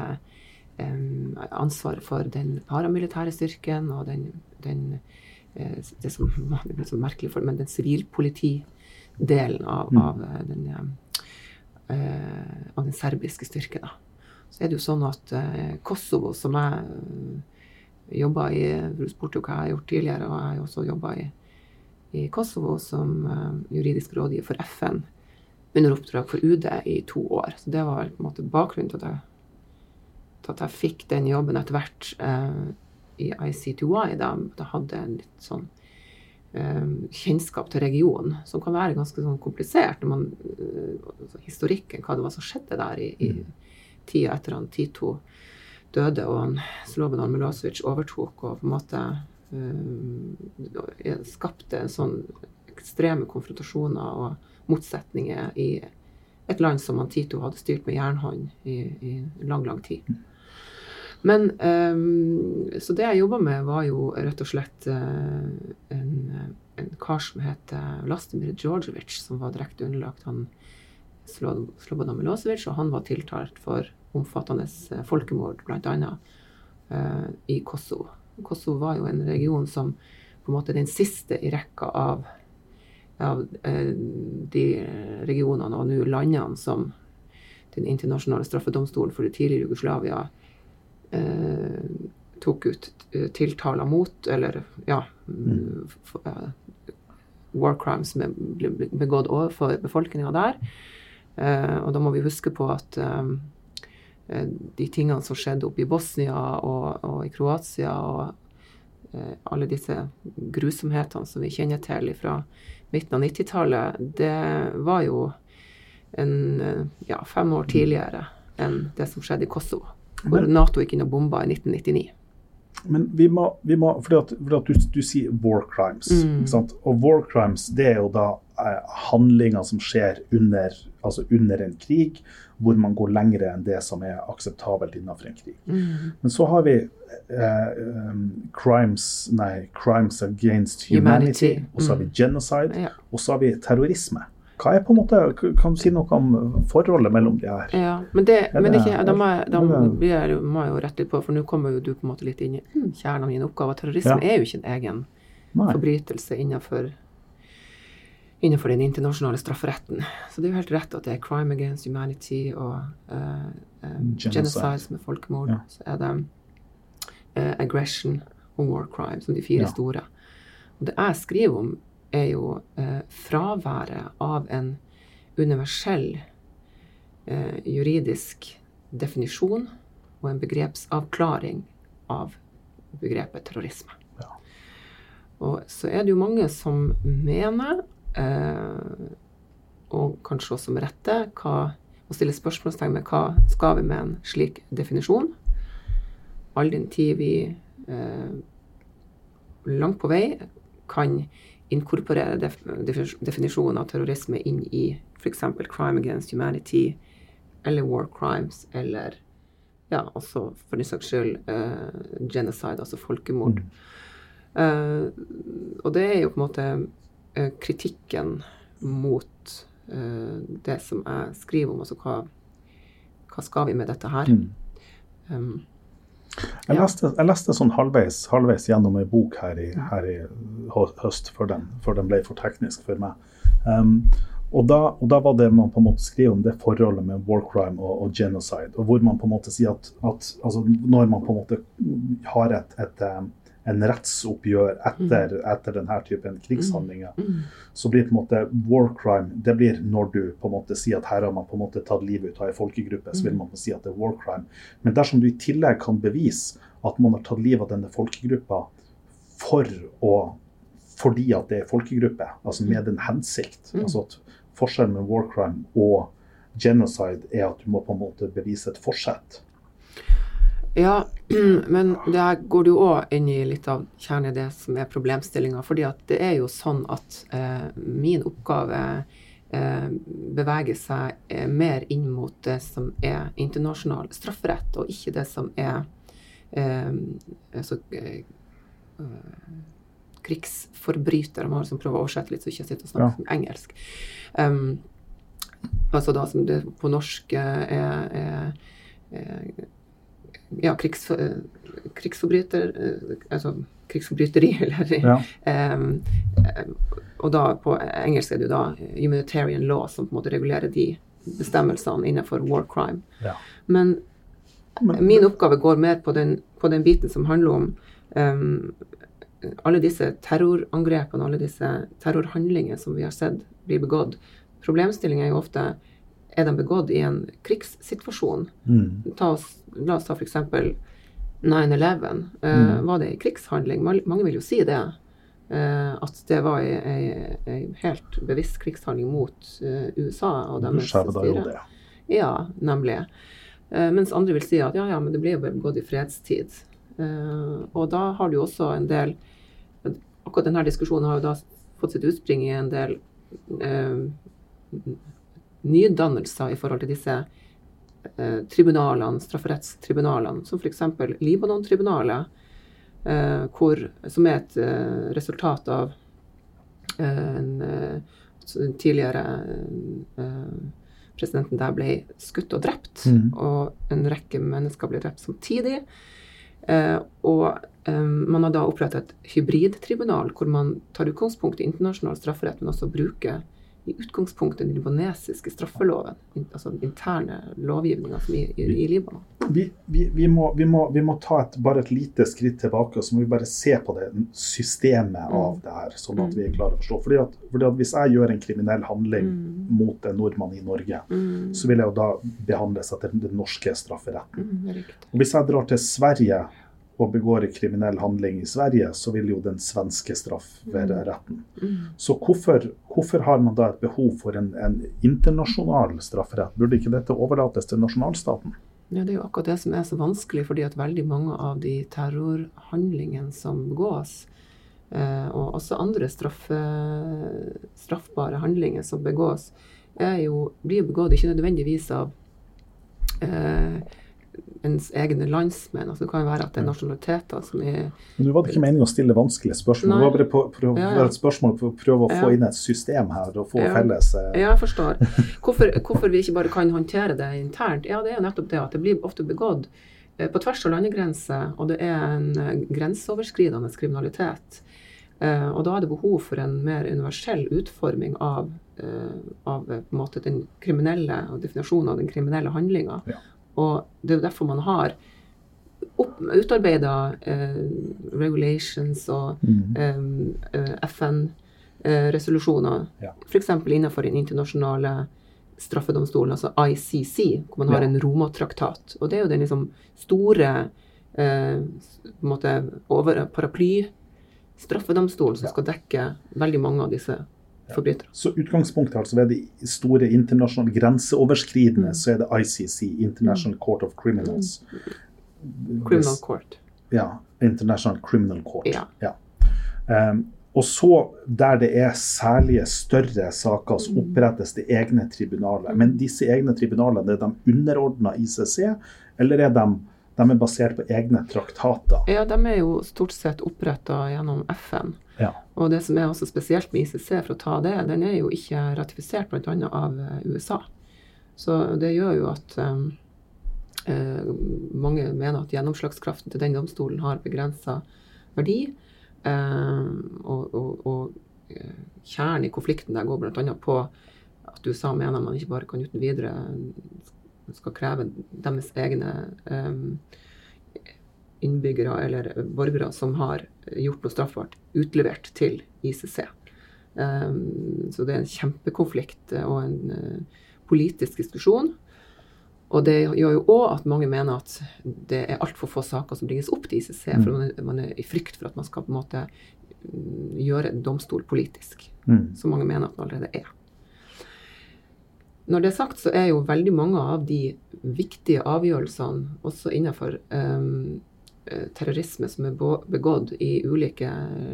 um, ansvaret for den paramilitære styrken og den, den eh, det som det ble så merkelig for, men den sivilpolitidelen av, Mm. av eh, den eh, av den serbiske styrken. Da. Så er det jo sånn at uh, Kosovo, som jeg uh, jobba i spurte jo hva jeg har gjort tidligere, og jeg har også jobba i, i Kosovo som eh, juridisk rådgiver for FN under oppdrag for UD i to år. Så det var på en måte bakgrunnen til at jeg, til at jeg fikk den jobben etter hvert eh, i ICTY. Da jeg hadde en litt sånn eh, kjennskap til regionen, som kan være ganske sånn komplisert. når man, eh, altså Historikken, hva det var som skjedde der i, i tida etter han Tito døde og han Slobodan Milosevic overtok og på en måte skapte en sånn ekstreme konfrontasjoner og motsetninger i et land som Antito hadde styrt med jernhånd i, i lang, lang tid. Men um, Så det jeg jobba med, var jo rett og slett eh, en, en kar som het Lastemir Djordjevic, som var direkte underlagt han Slo- Slobodan Milosevic, og han var tiltalt for omfattende eh, folkemord, bl.a. Uh, i Kosovo. Kosovo var jo en region som på en måte den siste i rekka av, av eh, de regionene og nå landene som Den internasjonale straffedomstolen for det tidligere Jugoslavia eh, tok ut eh, tiltaler mot, eller ja, Mm. for, eh, War crimes som ble begått overfor befolkninga der. Eh, og da må vi huske på at eh, de tingene som skjedde oppe i Bosnia og, og i Kroatia, og eh, alle disse grusomhetene som vi kjenner til fra midten av 90-tallet, det var jo en, eh, ja, fem år tidligere enn det som skjedde i Kosovo, hvor Nato gikk inn og bomba i 1999. Men vi må, vi må fordi at, fordi at du, du, sier war crimes. Mm. Og war crimes det er jo da eh, handlinger som skjer under, altså under en krig, hvor man går lengre enn det som er akseptabelt innenfor en krig. Mm. Men så har vi eh, um, crimes, nei, crimes against humanity, Humanity. og så har vi Mm. genocide, Ja. og så har vi terrorisme. Hva er på en måte, Kan du si noe om forholdet mellom de her? Ja, men det, Ja, men det ikke, er- da, må jeg, da det er- jeg, må jeg jo rette litt på, for nå kommer jo du på en måte litt inn i mm, kjernen av min oppgave. Terrorisme Ja. er jo ikke en egen Nei. forbrytelse innenfor, innenfor den internasjonale strafferetten. Så det er jo helt rett at det er crime against humanity og uh, eh, Genocide. med folkemord. Ja. Så er det uh, aggression og war crime, som de fire Ja. store. Og det jeg skriver om, er jo uh, fraværet av en universell juridisk definisjon og en begrepsavklaring av begrepet terrorisme. Ja. Og så er det jo mange som mener, eh, og kanskje også med rette, hva, å stille spørsmålstegn med hva skal vi med en slik definisjon? All den tid vi eh, langt på vei kan inkorporere def def definisjonen av terrorisme inn i f.eks. crime against humanity eller war crimes eller ja, også for den saks skyld eh, genocide, altså folkemord. Eh, og det er jo på en måte kritikken mot eh, det som jeg skriver om, altså hva, hva skal vi med dette her? Mm. Um, Jeg, Ja. leste, jeg leste sånn halvveis, halvveis gjennom ei bok her i, her i høst, før den, før den ble for teknisk for meg. Um, og, da, og da var det man på en måte skriver om det forholdet med war crime og, og genocide. Og hvor man på en måte sier at, at altså, når man på en måte har et, et, um, en rettsoppgjør etter, etter denne typen krigshandlinger, mm, så blir på en måte war crime det blir når du på en måte sier at her har man på en måte tatt livet ut av en folkegruppe, så vil man si at det er war crime. Men dersom du i tillegg kan bevise at man har tatt livet av denne folkegruppa for å, fordi at det er folkegruppe, altså med en hensikt Mm. altså at Forskjellen med war crime og genocide er at du må på en måte bevise et forsett. Ja, men der går du òg inn i litt av kjernen i det som er problemstillinga. fordi at det er jo sånn at eh, min oppgave eh, beveger seg eh, mer inn mot det som er internasjonal strafferett, og ikke det som er eh, altså, eh, krigsforbrytere. Man liksom prøvd å oversette litt, så ikke jeg sitter og snakker som engelsk. Um, altså da som det på norsk eh, er, er, er ja, krigs, eh, krigsforbryter eh, Altså krigsforbryteri, eller Ja. em, Og da på engelsk er det jo da humanitarian law som på en måte regulerer de bestemmelsene innenfor war crime. Ja. Men Men- min oppgave går mer på den, på den biten som handler om um, alle disse terrorangrepene, alle disse terrorhandlingene som vi har sett bli begått. Problemstillingen er jo ofte er de begått i en krigssituasjon. Mm. Ta oss, la oss ta f.eks. 9-11. Uh, Mm. Var det en krigshandling? Mange vil jo si det. Uh, at det var en helt bevisst krigshandling mot uh, USA og deres styre. det. Ja, nemlig. Eh, mens andre vil si at ja, ja, men det ble jo begått i fredstid. Og da har du jo også en del Akkurat denne diskusjonen har jo da fått sitt utspring i en del nydannelser i forhold til disse eh, tribunalene, strafferettstribunalene, som f.eks. Libanon-tribunalet, eh, hvor, som er et eh, resultat av eh, en, eh, den tidligere eh, presidenten der ble skutt og drept, mm. og en rekke mennesker ble drept samtidig. Eh, og eh, man har da opprettet et hybridtribunal, hvor man tar utgangspunkt i internasjonal strafferett, men også bruker i utgangspunktet den libanesiske straffeloven, altså den interne lovgivninga som i, i, Libanon. vi, vi, vi, må, vi, må, vi må ta et, bare et lite skritt tilbake og så må vi bare se på det systemet av det her, sånn at vi er klare å forstå. Fordi at, fordi at Hvis jeg gjør en kriminell handling mot en nordmann i Norge, Mm, så vil jeg jo da behandles etter den norske strafferetten. mm. Og Hvis jeg drar til Sverige og begår en kriminell handling i Sverige, så vil jo den svenske straff være retten. Så hvorfor, hvorfor har man da et behov for en, en internasjonal strafferett? Burde ikke dette overlates til nasjonalstaten? Ja, Det er jo akkurat det som er så vanskelig, fordi at veldig mange av de terrorhandlingene som begås, eh, og også andre straffe, straffbare handlinger som begås, jo, blir jo begått ikke nødvendigvis av eh, ens egne landsmenn. Altså, det kan jo være at det er nasjonaliteter som er Nå var det ikke meningen å stille vanskelige spørsmål. Det var bare på, prøv, Ja, ja. et spørsmål for å prøve å få Ja. inn et system her og få felles eh, Ja, jeg forstår. Hvorfor, hvorfor vi ikke bare kan håndtere det internt? Ja, det er jo nettopp det at det blir ofte begått eh, på tvers av landegrenser, og det er en eh, grenseoverskridende kriminalitet. Og da er det behov for en mer universell utforming av, av måte den kriminelle og definisjonen av den kriminelle handlinga. Ja. Og det er jo derfor man har utarbeida eh, regulations og mm. eh, FN-resolusjoner, Ja. f.eks. innenfor den internasjonale straffedomstolen, altså ICC, hvor man har Ja. en Roma-traktat. Og det er jo den liksom store eh, måte over paraply-straffedomstolen som Ja. skal dekke veldig mange av disse forbrytere. Så utgangspunktet altså ved de store internasjonale grenseoverskridende, Mm. så er det ICC, International Court of Criminals. Criminal Court. Ja, International Criminal Court. Ja. Um, og så, der det er særlige større saker, så Mm. opprettes det egne tribunaler. Men disse egne tribunalene, er de underordna ICC, eller er de, de er basert på egne traktater? Ja, de er jo stort sett oppretta gjennom FN. Ja. Og det som er også spesielt med ICC, for å ta det, den er jo ikke ratifisert bl.a. av eh, USA. Så det gjør jo at um, eh, mange mener at gjennomslagskraften til den domstolen har begrensa verdi. Eh, og og, og kjernen i konflikten der går bl.a. på at USA mener man ikke bare kan uten videre skal kreve deres egne um, innbyggere eller borgere som har gjort noe straffbart, utlevert til ICC. Um, så det er en kjempekonflikt og en uh, politisk diskusjon. Og det gjør jo òg at mange mener at det er altfor få saker som bringes opp til ICC, for man man er i frykt for at man skal på en måte mm, gjøre en domstol politisk, Mm. som mange mener at den allerede er. Når det er sagt, så er jo veldig mange av de viktige avgjørelsene, også innenfor um, terrorisme som er begått i ulike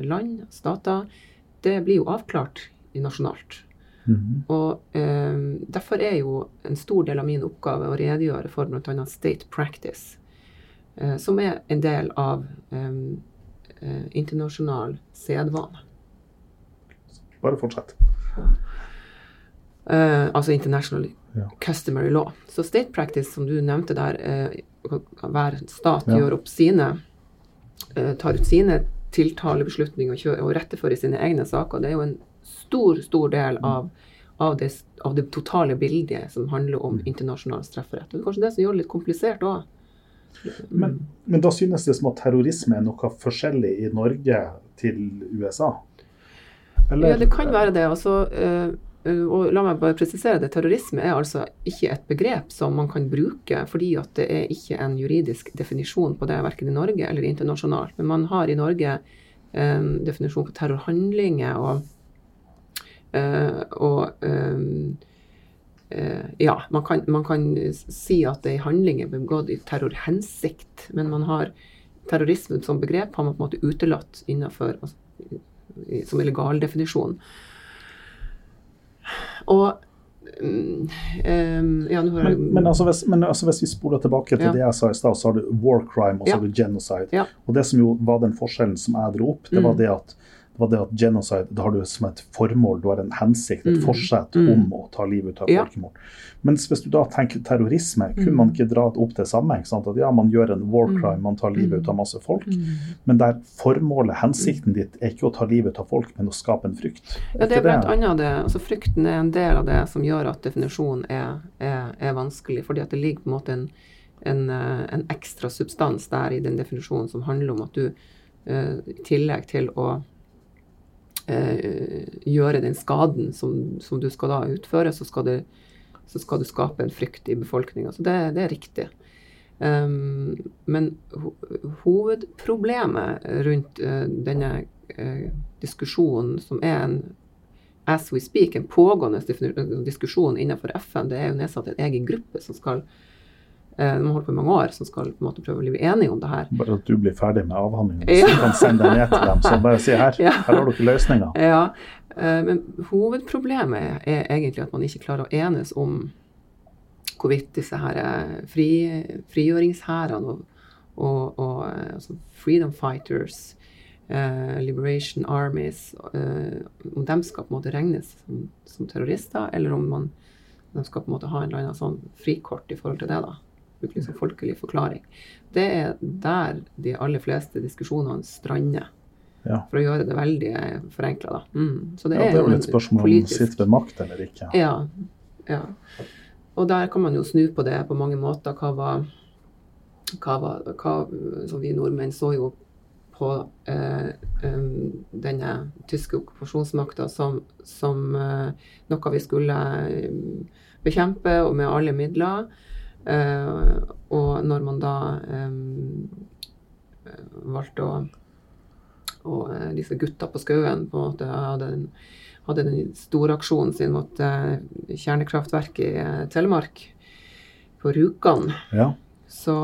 land, stater, det blir jo avklart i nasjonalt. Mhm. Og um, Derfor er jo en stor del av min oppgave å redegjøre for bl.a. state practice, uh, som er en del av um, uh, internasjonal sedvane. Bare fortsett. Eh, altså international Ja. customary law. Så state practice, som du nevnte der, uh, hver stat Ja. gjør opp sine uh, tar ut sine tiltalebeslutninger og, kjører, og rettefører sine egne saker. Det er jo en stor, stor del av, av, det, av det totale bildet som handler om internasjonal strafferett. Og det er kanskje det som gjør det litt komplisert òg. Men, men da synes det som at terrorisme er noe forskjellig i Norge til USA? Ja, det kan være det. Altså, eh, eh, og la meg bare presisere det. Terrorisme er altså ikke et begrep som man kan bruke, fordi at det er ikke en juridisk definisjon på det, verken i Norge eller internasjonalt. Men man har i Norge en definisjon på terrorhandlinger og, eh, og eh, eh, ja, man kan, man kan si at handling er begått i terrorhensikt, men man har terrorisme som begrep har man på en måte utelatt innenfor altså, som legal definisjon. Og Um, em, ja, Men, men, altså hvis, men altså hvis vi spoler tilbake til Ja. det jeg sa i stad, så har du war crime og så Ja. har du genocide. Og det som jo var den forskjellen som jeg dro opp, det var Mm. det at var det at genocide da har du som et formål, du har en hensikt, et Mm. forsett Mm. om å ta livet ut av Ja. folkemord. Mens hvis du da tenker terrorisme, kunne Mm. man ikke dra opp det samme? At ja, man gjør en war Mm. crime, man tar livet Mm. ut av masse folk. Mm. Men der formålet, hensikten ditt, er ikke å ta livet ut av folk, men å skape en frykt. Ja, det er blant annet det. Altså, frykten er en del av det som gjør at definisjonen er, er, er vanskelig. Fordi at det ligger på en måte en, en, eh, en ekstra substans der i den definisjonen som handler om at du eh, i tillegg til å eh, gjøre den skaden som, som du skal da utføre, så skal, du, så skal du skape en frykt i befolkninga. Så det, det er riktig. Um, men ho hovedproblemet rundt uh, denne uh, diskusjonen, som er en as we speak, en pågående diskusjon innenfor FN, det er jo nedsatt en egen gruppe som skal de har holdt på i mange år, som skal på en måte prøve å bli enige om det her. Bare at du blir ferdig med avhandlingen, så du kan sende deg ned til dem. Så bare si her, ja. her har dere løsninger. Ja, Men hovedproblemet er egentlig at man ikke klarer å enes om hvorvidt disse her eh, fri, frigjøringshærene og, og, og eh, altså freedom fighters, uh, liberation armies, uh, om de skal på en måte regnes som, som terrorister, eller om man, de skal på en måte ha en eller annen sånn frikort i forhold til det. da, Bruke liksom folkelig forklaring. Det er der de aller fleste diskusjonene strander. Ja. For å gjøre det veldig forenkla, da. Mm. Så det, ja, det er jo litt spørsmål om man sitter ved makt eller ikke. Ja. ja. Og der kan man jo snu på det på mange måter. Hva var, hva var hva, så Vi nordmenn så jo på eh, um, denne tyske okkupasjonsmakta som, som eh, noe vi skulle bekjempe og med alle midler. Uh, og når man da um, valgte å og disse gutta på skauen på en måte hadde den, hadde den storaksjonen sin mot kjernekraftverket i Telemark, på Rjukan, ja. så,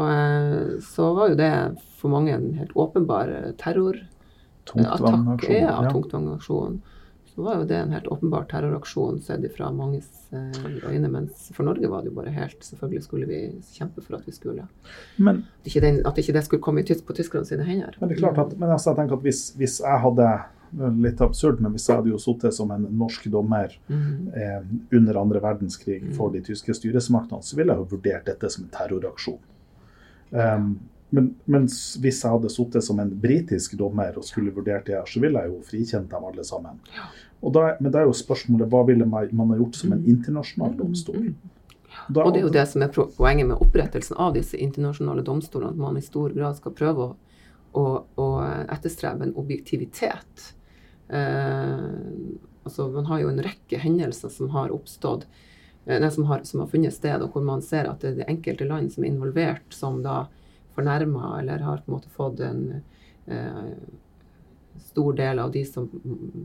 så, var jo det for mange en helt åpenbar terrorattack. Tungtvannsaksjon. Ja, ja. Så var jo det en helt åpenbar terroraksjon sett fra manges øyne, mens for Norge var det jo bare helt Selvfølgelig skulle vi kjempe for at vi skulle men, At ikke, den, at ikke det skulle komme på tyskerne sine hender. Men det er klart at, men altså, jeg tenker at hvis, hvis jeg hadde litt absurd, men hvis jeg hadde jo sittet som en norsk dommer mm. eh, under andre verdenskrig for de tyske styresmaktene, så ville jeg jo vurdert dette som en terroraksjon. Um, men mens hvis jeg hadde sittet som en britisk dommer og skulle vurdert det her, så ville jeg jo frikjent dem alle sammen. Ja. Da, men da er jo spørsmålet hva ville man, man ha gjort som en mm. internasjonal domstol? Mm. Da, og det er jo det som er poenget med opprettelsen av disse internasjonale domstolene, at man i stor grad skal prøve å, å, å etterstrebe en objektivitet Eh, altså Man har jo en rekke hendelser som har oppstått, eh, som, har, som, har, funnet sted, og hvor man ser at det er det enkelte land som er involvert, som da fornærma eller har på en måte fått en eh, stor del av de som,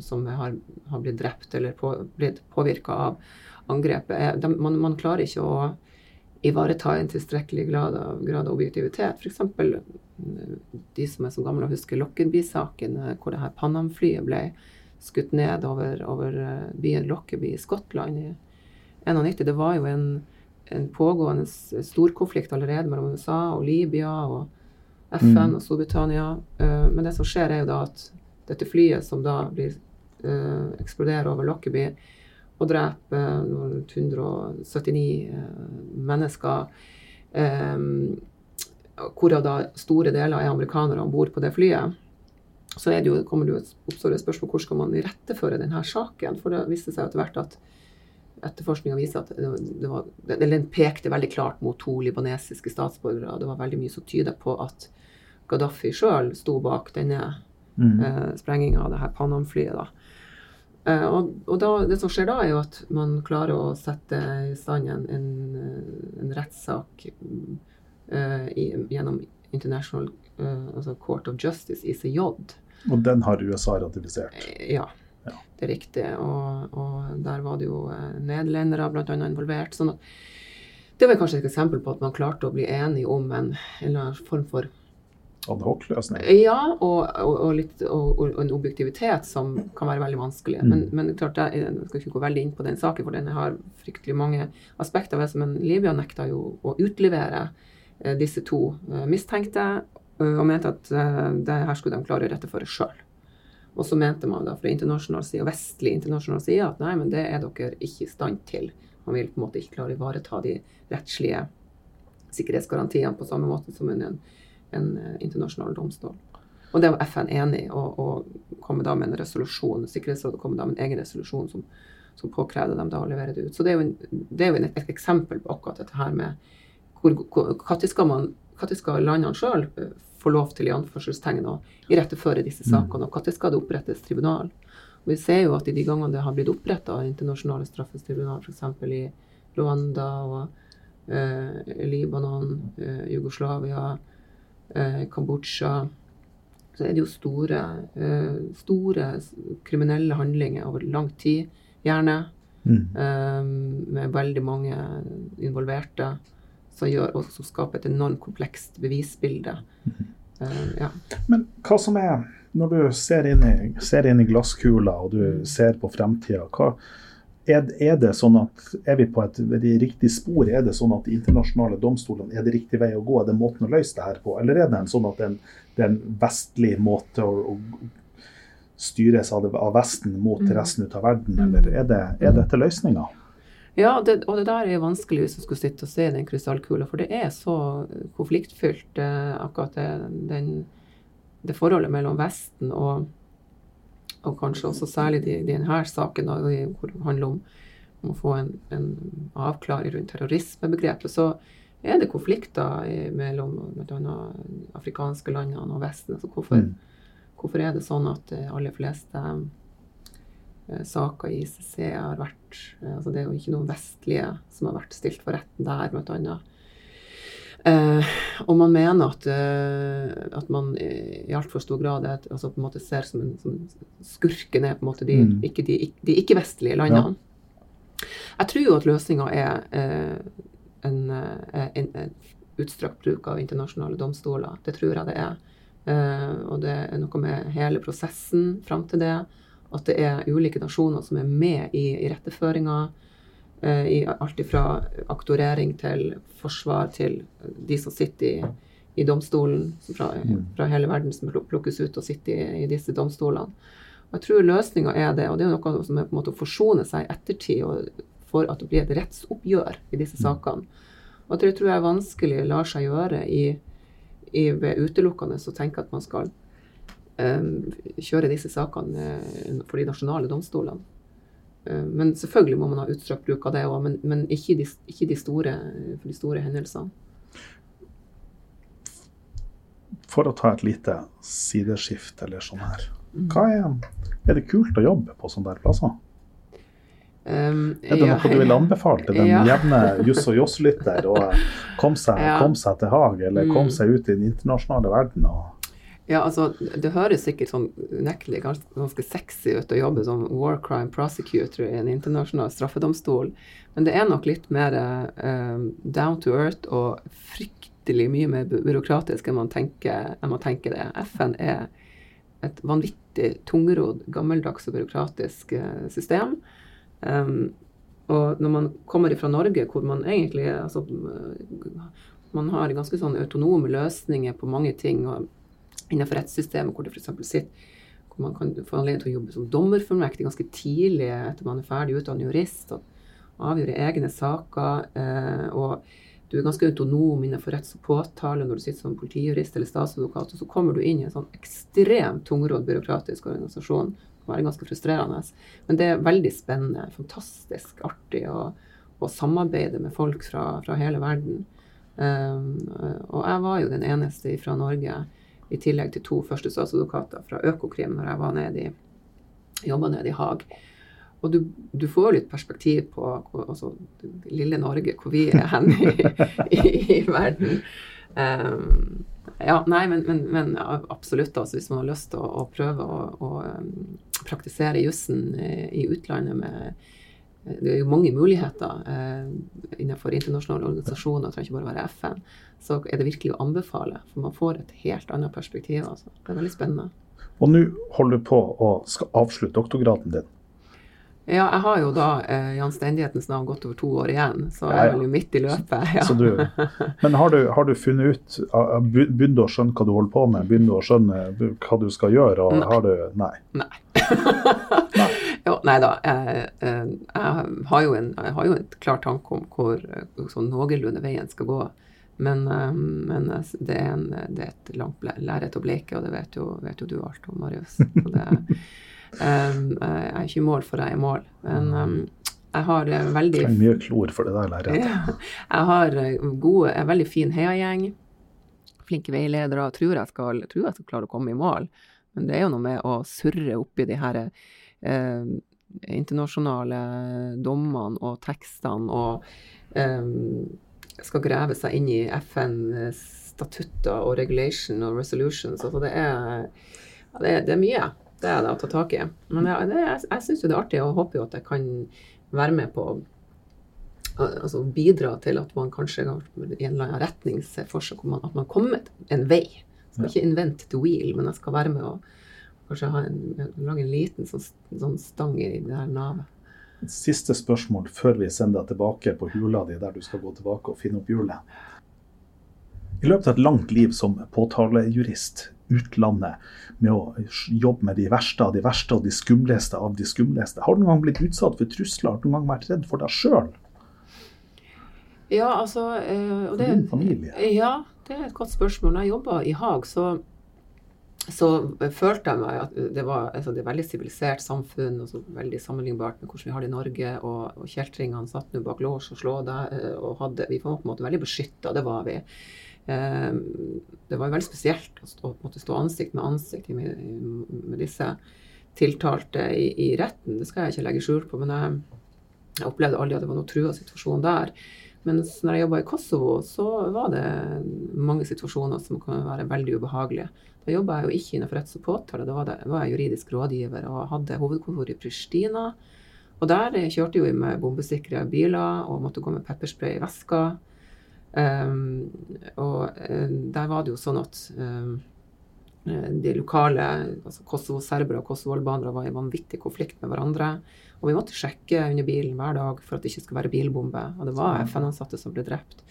som har, har, blitt drept eller på, blitt påvirka av angrepet. De, man, man, klarer ikke å ivareta en tilstrekkelig grad av, grad av objektivitet. F.eks de som er så gamle og husker Lockerbie-saken, eh, hvor det her Panam-flyet ble skutt ned over, over eh, byen Lockerbie i Skottland i 91. Det var jo en, en pågående storkonflikt allerede mellom USA og Libya og FN mm. og Storbritannia. Uh, men det som skjer, er jo da at dette flyet som da blir uh, eksploderer over Lockerby og dreper uh, 179 mennesker um, hvorav da store deler er amerikanere om bord på det flyet, så det jo, kommer det jo oppstår et spørsmål hvor skal man iretteføre denne saken. For det viste seg etter hvert at etterforskninga viser at det, var, den pekte veldig klart mot to libanesiske statsborgere. og Det var veldig mye som tyder på at Gaddafi sjøl sto bak denne mm. eh, sprenginga av det her Panam-flyet. Eh, og, og da, det som skjer da, er jo at man klarer å sette i stand en, en, en rettssak uh, gjennom International uh, altså Court of Justice, ICJ. Og den har USA ratifisert? Eh, ja, ja. det er riktig. Og, og, der var det jo uh, nederlendere bl.a. involvert. sånn at det var kanskje et eksempel på at man klarte å bli enige om en, en eller annen form for Adhoc-løsning? Ja, og, og, og, litt, og, en objektivitet som kan være veldig vanskelig. Mm. Men, men, klart, jeg, jeg skal ikke gå veldig inn på den saken, for den har fryktelig mange aspekter ved seg. Men Libya nekta jo å utlevere Eh, disse to eh, mistenkte, eh, og mente at det her skulle de klare å retteføre sjøl. Og så mente man da fra internasjonal side, og vestlig internasjonal side at nei, men det er dere ikke i stand til. Man vil på en måte ikke klare å ivareta de rettslige sikkerhetsgarantiene på samme måte som en, en internasjonal domstol. Og det var FN enig i, og, og kom da med en resolusjon. Sikkerhetsrådet kom da med en egen resolusjon som, som påkrevde dem da å levere det ut. Så det er jo, en, det er jo et, eksempel på akkurat dette her med når skal, man, skal landene sjøl få lov til i anførselstegn å iretteføre disse mm. sakene, og når skal det opprettes tribunal? Og vi ser jo at i de gangene det har blitt oppretta internasjonale straffestribunal, f.eks. i Rwanda og eh, Libanon, eh, Jugoslavia, eh, Kambodsja Så er det jo store, eh, store kriminelle handlinger over lang tid, gjerne. Mm. eh, med veldig mange involverte. Som, gjør, og som skaper et enormt komplekst bevisbilde. Uh, ja. Men hva som er, når du ser inn i, ser inn i glasskula og du Mm. ser på fremtida, er, er det sånn at er vi på et riktig spor? Er det sånn at de internasjonale domstolene er det riktig vei å gå? Er det måten å løse det her på? Eller er det en sånn at det er en, vestlig måte å, å styres av Vesten mot Mm. resten av verden, eller er, det, er dette løsninga? Ja, det, og det der er vanskelig hvis du skulle sitte og se den krystallkula, for det er så konfliktfylt, eh, akkurat det, den, det forholdet mellom Vesten og, og kanskje også særlig de, de denne saken, da, hvor det handler om, om å få en, en avklaring rundt terrorismebegrepet, så er det konflikter mellom bl.a. afrikanske landene og Vesten. Altså hvorfor, Mm. hvorfor er det sånn at de aller fleste eh, saker i ICC har vært eh, altså Det er jo ikke noen vestlige som har vært stilt for retten der, blant annet. Eh, og man mener at, eh, at man i, altfor stor grad er, altså på en måte ser som, en, som skurken er på en måte de, Mm. ikke, de, de ikke-vestlige landene. Jeg tror jo at løsninga er eh, en, eh, en, en utstrakt bruk av internasjonale domstoler. Det tror jeg det er. Eh, og det er noe med hele prosessen fram til det. At det er ulike nasjoner som er med i, i retteføringa. Eh, I alt fra aktorering til forsvar til de som sitter i, i domstolen fra, Mm. fra hele verden som plukkes ut og sitter i, i disse domstolene. Og jeg tror løsninga er det, og det er noe som er på en måte å forsone seg i ettertid for at det blir et rettsoppgjør i disse sakene. Og det tror jeg er vanskelig lar seg gjøre i, i, ved utelukkende å tenke at man skal kjøre disse sakene eh, for de nasjonale domstolene. Eh, men selvfølgelig må man ha utstrakt bruk av det òg, men, men ikke, de, ikke de, store, for de store hendelsene. For å ta et lite sideskift eller sånn her. Mm. Er, er det kult å jobbe på sånne der plasser? Um, Er det noe du vil anbefale til den Ja. jevne Juss og Joss-lytter? å komme seg, Ja. kom seg til Haag, eller Mm. komme seg ut i den internasjonale verden? Og, Ja, altså, det høres sikkert sånn unektelig ganske, sexy ut å jobbe som war crime prosecutor i en internasjonal straffedomstol, men det er nok litt mer uh, down to earth og fryktelig mye mer byråkratisk enn man tenker, enn man tenker det. FN er et vanvittig tungrodd, gammeldags og byråkratisk uh, system. Um, og når man kommer fra Norge, hvor man egentlig altså, man har ganske sånn autonome løsninger på mange ting. og innenfor rettssystemet, hvor det f.eks. sitter hvor man kan få anledning til å jobbe som dommerfullmektig ganske tidlig etter man er ferdig utdannet jurist, og avgjøre egne saker. Eh, og du er ganske autonom innenfor retts og påtale når du sitter som politijurist eller statsadvokat, og så kommer du inn i en sånn ekstremt tungrodd byråkratisk organisasjon. Det kan være ganske frustrerende. Men det er veldig spennende, fantastisk artig å, å samarbeide med folk fra, fra hele verden. Um, og jeg var jo den eneste fra Norge i tillegg til to første statsadvokater fra Økokrim når jeg var nede i, jobba nede i Haag. Og du, du får litt perspektiv på altså, lille Norge, hvor vi er hen i, i, i verden. Um, ja, nei, men, men, men absolutt, altså, hvis man har lyst til å, å prøve å, å praktisere jussen i utlandet med det er jo mange muligheter eh, innenfor internasjonale organisasjoner, det trenger ikke bare være FN. Så er det virkelig å anbefale, for man får et helt annet perspektiv. Altså. Det er veldig spennende. og nå holder du på å skal avslutte doktorgraden din. Ja, jeg har jo da eh, i anstendighetens navn gått over to år igjen, så jeg er vel jo midt i løpet. Ja. Så du, men har du, har du funnet ut Begynner du å skjønne hva du holder på med? Begynner du å skjønne hva du skal gjøre? Og Nei. har du Nei. Nei. jo, nei da. Jeg, eh, jeg, har jo en, jeg har jo en klar tanke om hvor sånn noenlunde veien skal gå. Men, eh, men det, er en, det er et langt lerret å bleke, og det vet jo, vet jo du alt om, Marius. Det, eh, jeg er ikke i mål for jeg er i mål. Men jeg har veldig Trenger mye klor for det der lerretet. Jeg har gode, en veldig fin heiagjeng. Flinke veiledere. Tror jeg, skal, tror jeg skal klare å komme i mål. Men det er jo noe med å surre oppi de her eh, internasjonale dommene og tekstene og eh, skal grave seg inn i FN-statutter og regulation og resolutions. Altså det er, det, er, det er mye det er det å ta tak i. Men det, det, jeg, jeg syns jo det er artig, og håper jo at jeg kan være med på altså bidra til at man kanskje i en eller annen retning ser for seg at man kommer en vei. Jeg skal ikke invente the wheel, men jeg skal være med og kanskje en, lage en liten sånn, sånn stang i det her navet. Siste spørsmål før vi sender deg tilbake på hula di, der du skal gå tilbake og finne opp hjulet. I løpet av et langt liv som påtalejurist utlandet med å jobbe med de verste av de verste og de skumleste av de skumleste, har du noen gang blitt utsatt for trusler? Har du noen gang vært redd for deg sjøl? Ja, altså øh, For din familie? Ja, det er et godt spørsmål. Når jeg jobba i Haag, så så følte jeg meg at det var altså er veldig sivilisert samfunn, og så veldig sammenlignbart med hvordan vi har det i Norge. Og, og kjeltringene satt nå bak lås og slå deg, eh, og hadde, vi var på en måte veldig beskytta. Det var vi. Eh, det var veldig spesielt å stå, måtte stå ansikt med ansikt med, med disse tiltalte i, i, retten. Det skal jeg ikke legge skjul på, men jeg, jeg opplevde aldri at det var noen trua situasjon der. Mens når jeg jobba i Kosovo, så var det mange situasjoner som kan være veldig ubehagelige. Da jobba jeg jo ikke innenfor retts- og påtale, da var, det, var, jeg juridisk rådgiver og hadde hovedkontor i Pristina. Og der kjørte vi med bombesikra biler og måtte gå med pepperspray i veska. Um, og um, der var det jo sånn at um, de lokale altså Kosovo-serbere og kosovo-albanere var i vanvittig konflikt med hverandre. Og vi måtte sjekke under bilen hver dag for at det ikke skulle være bilbombe. Og det var FN-ansatte som ble drept.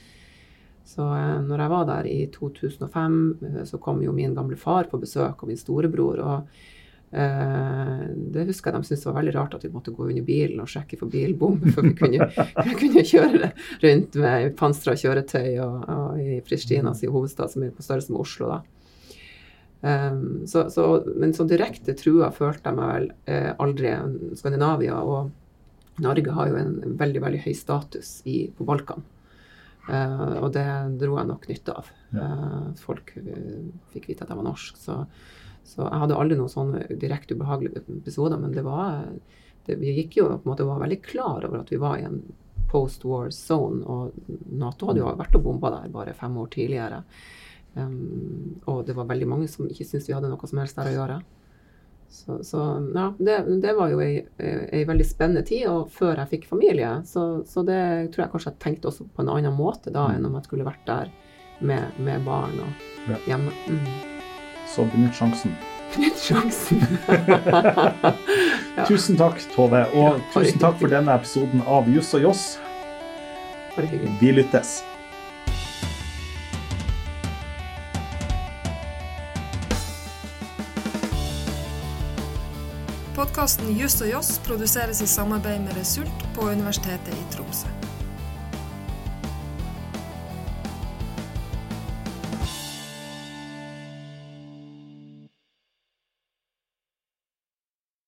Så eh, når jeg var der i 2005, eh, så kom jo min gamle far på besøk, og min storebror. og eh, det husker jeg de syntes var veldig rart at vi måtte gå under bilen og sjekke for bilbombe, for vi kunne, vi kunne kjøre rundt med pansra kjøretøy og, og i Pristinas hovedstad, som er på størrelse med Oslo. da. Um, så, så, men så direkte trua følte jeg meg vel eh, aldri. Skandinavia og Norge har jo en veldig veldig høy status i, på Balkan. Uh, og det dro jeg nok nytte av. Ja. Uh, folk uh, fikk vite at jeg var norsk. Så, så, jeg hadde aldri noen sånne direkte ubehagelige episoder. Men det var det, Vi gikk jo på en måte var veldig klar over at vi var i en post war zone. Og Nato hadde jo vært og bomba der bare fem år tidligere. Um, og det var veldig mange som ikke syntes vi hadde noe som helst der å gjøre. Så, så ja, det, det, var jo ei, ei, veldig spennende tid, og før jeg fikk familie. Så, så, det tror jeg kanskje jeg tenkte også på en annen måte da enn om jeg skulle vært der med, med barn og ja. hjemme. Mm. Så benytt sjansen. Benytt sjansen. ja. Tusen takk, Tove. Og tusen takk for denne episoden av Juss og Joss. Vi lyttes. Podkasten Juss og Joss produseres i samarbeid med Result på Universitetet i Tromsø.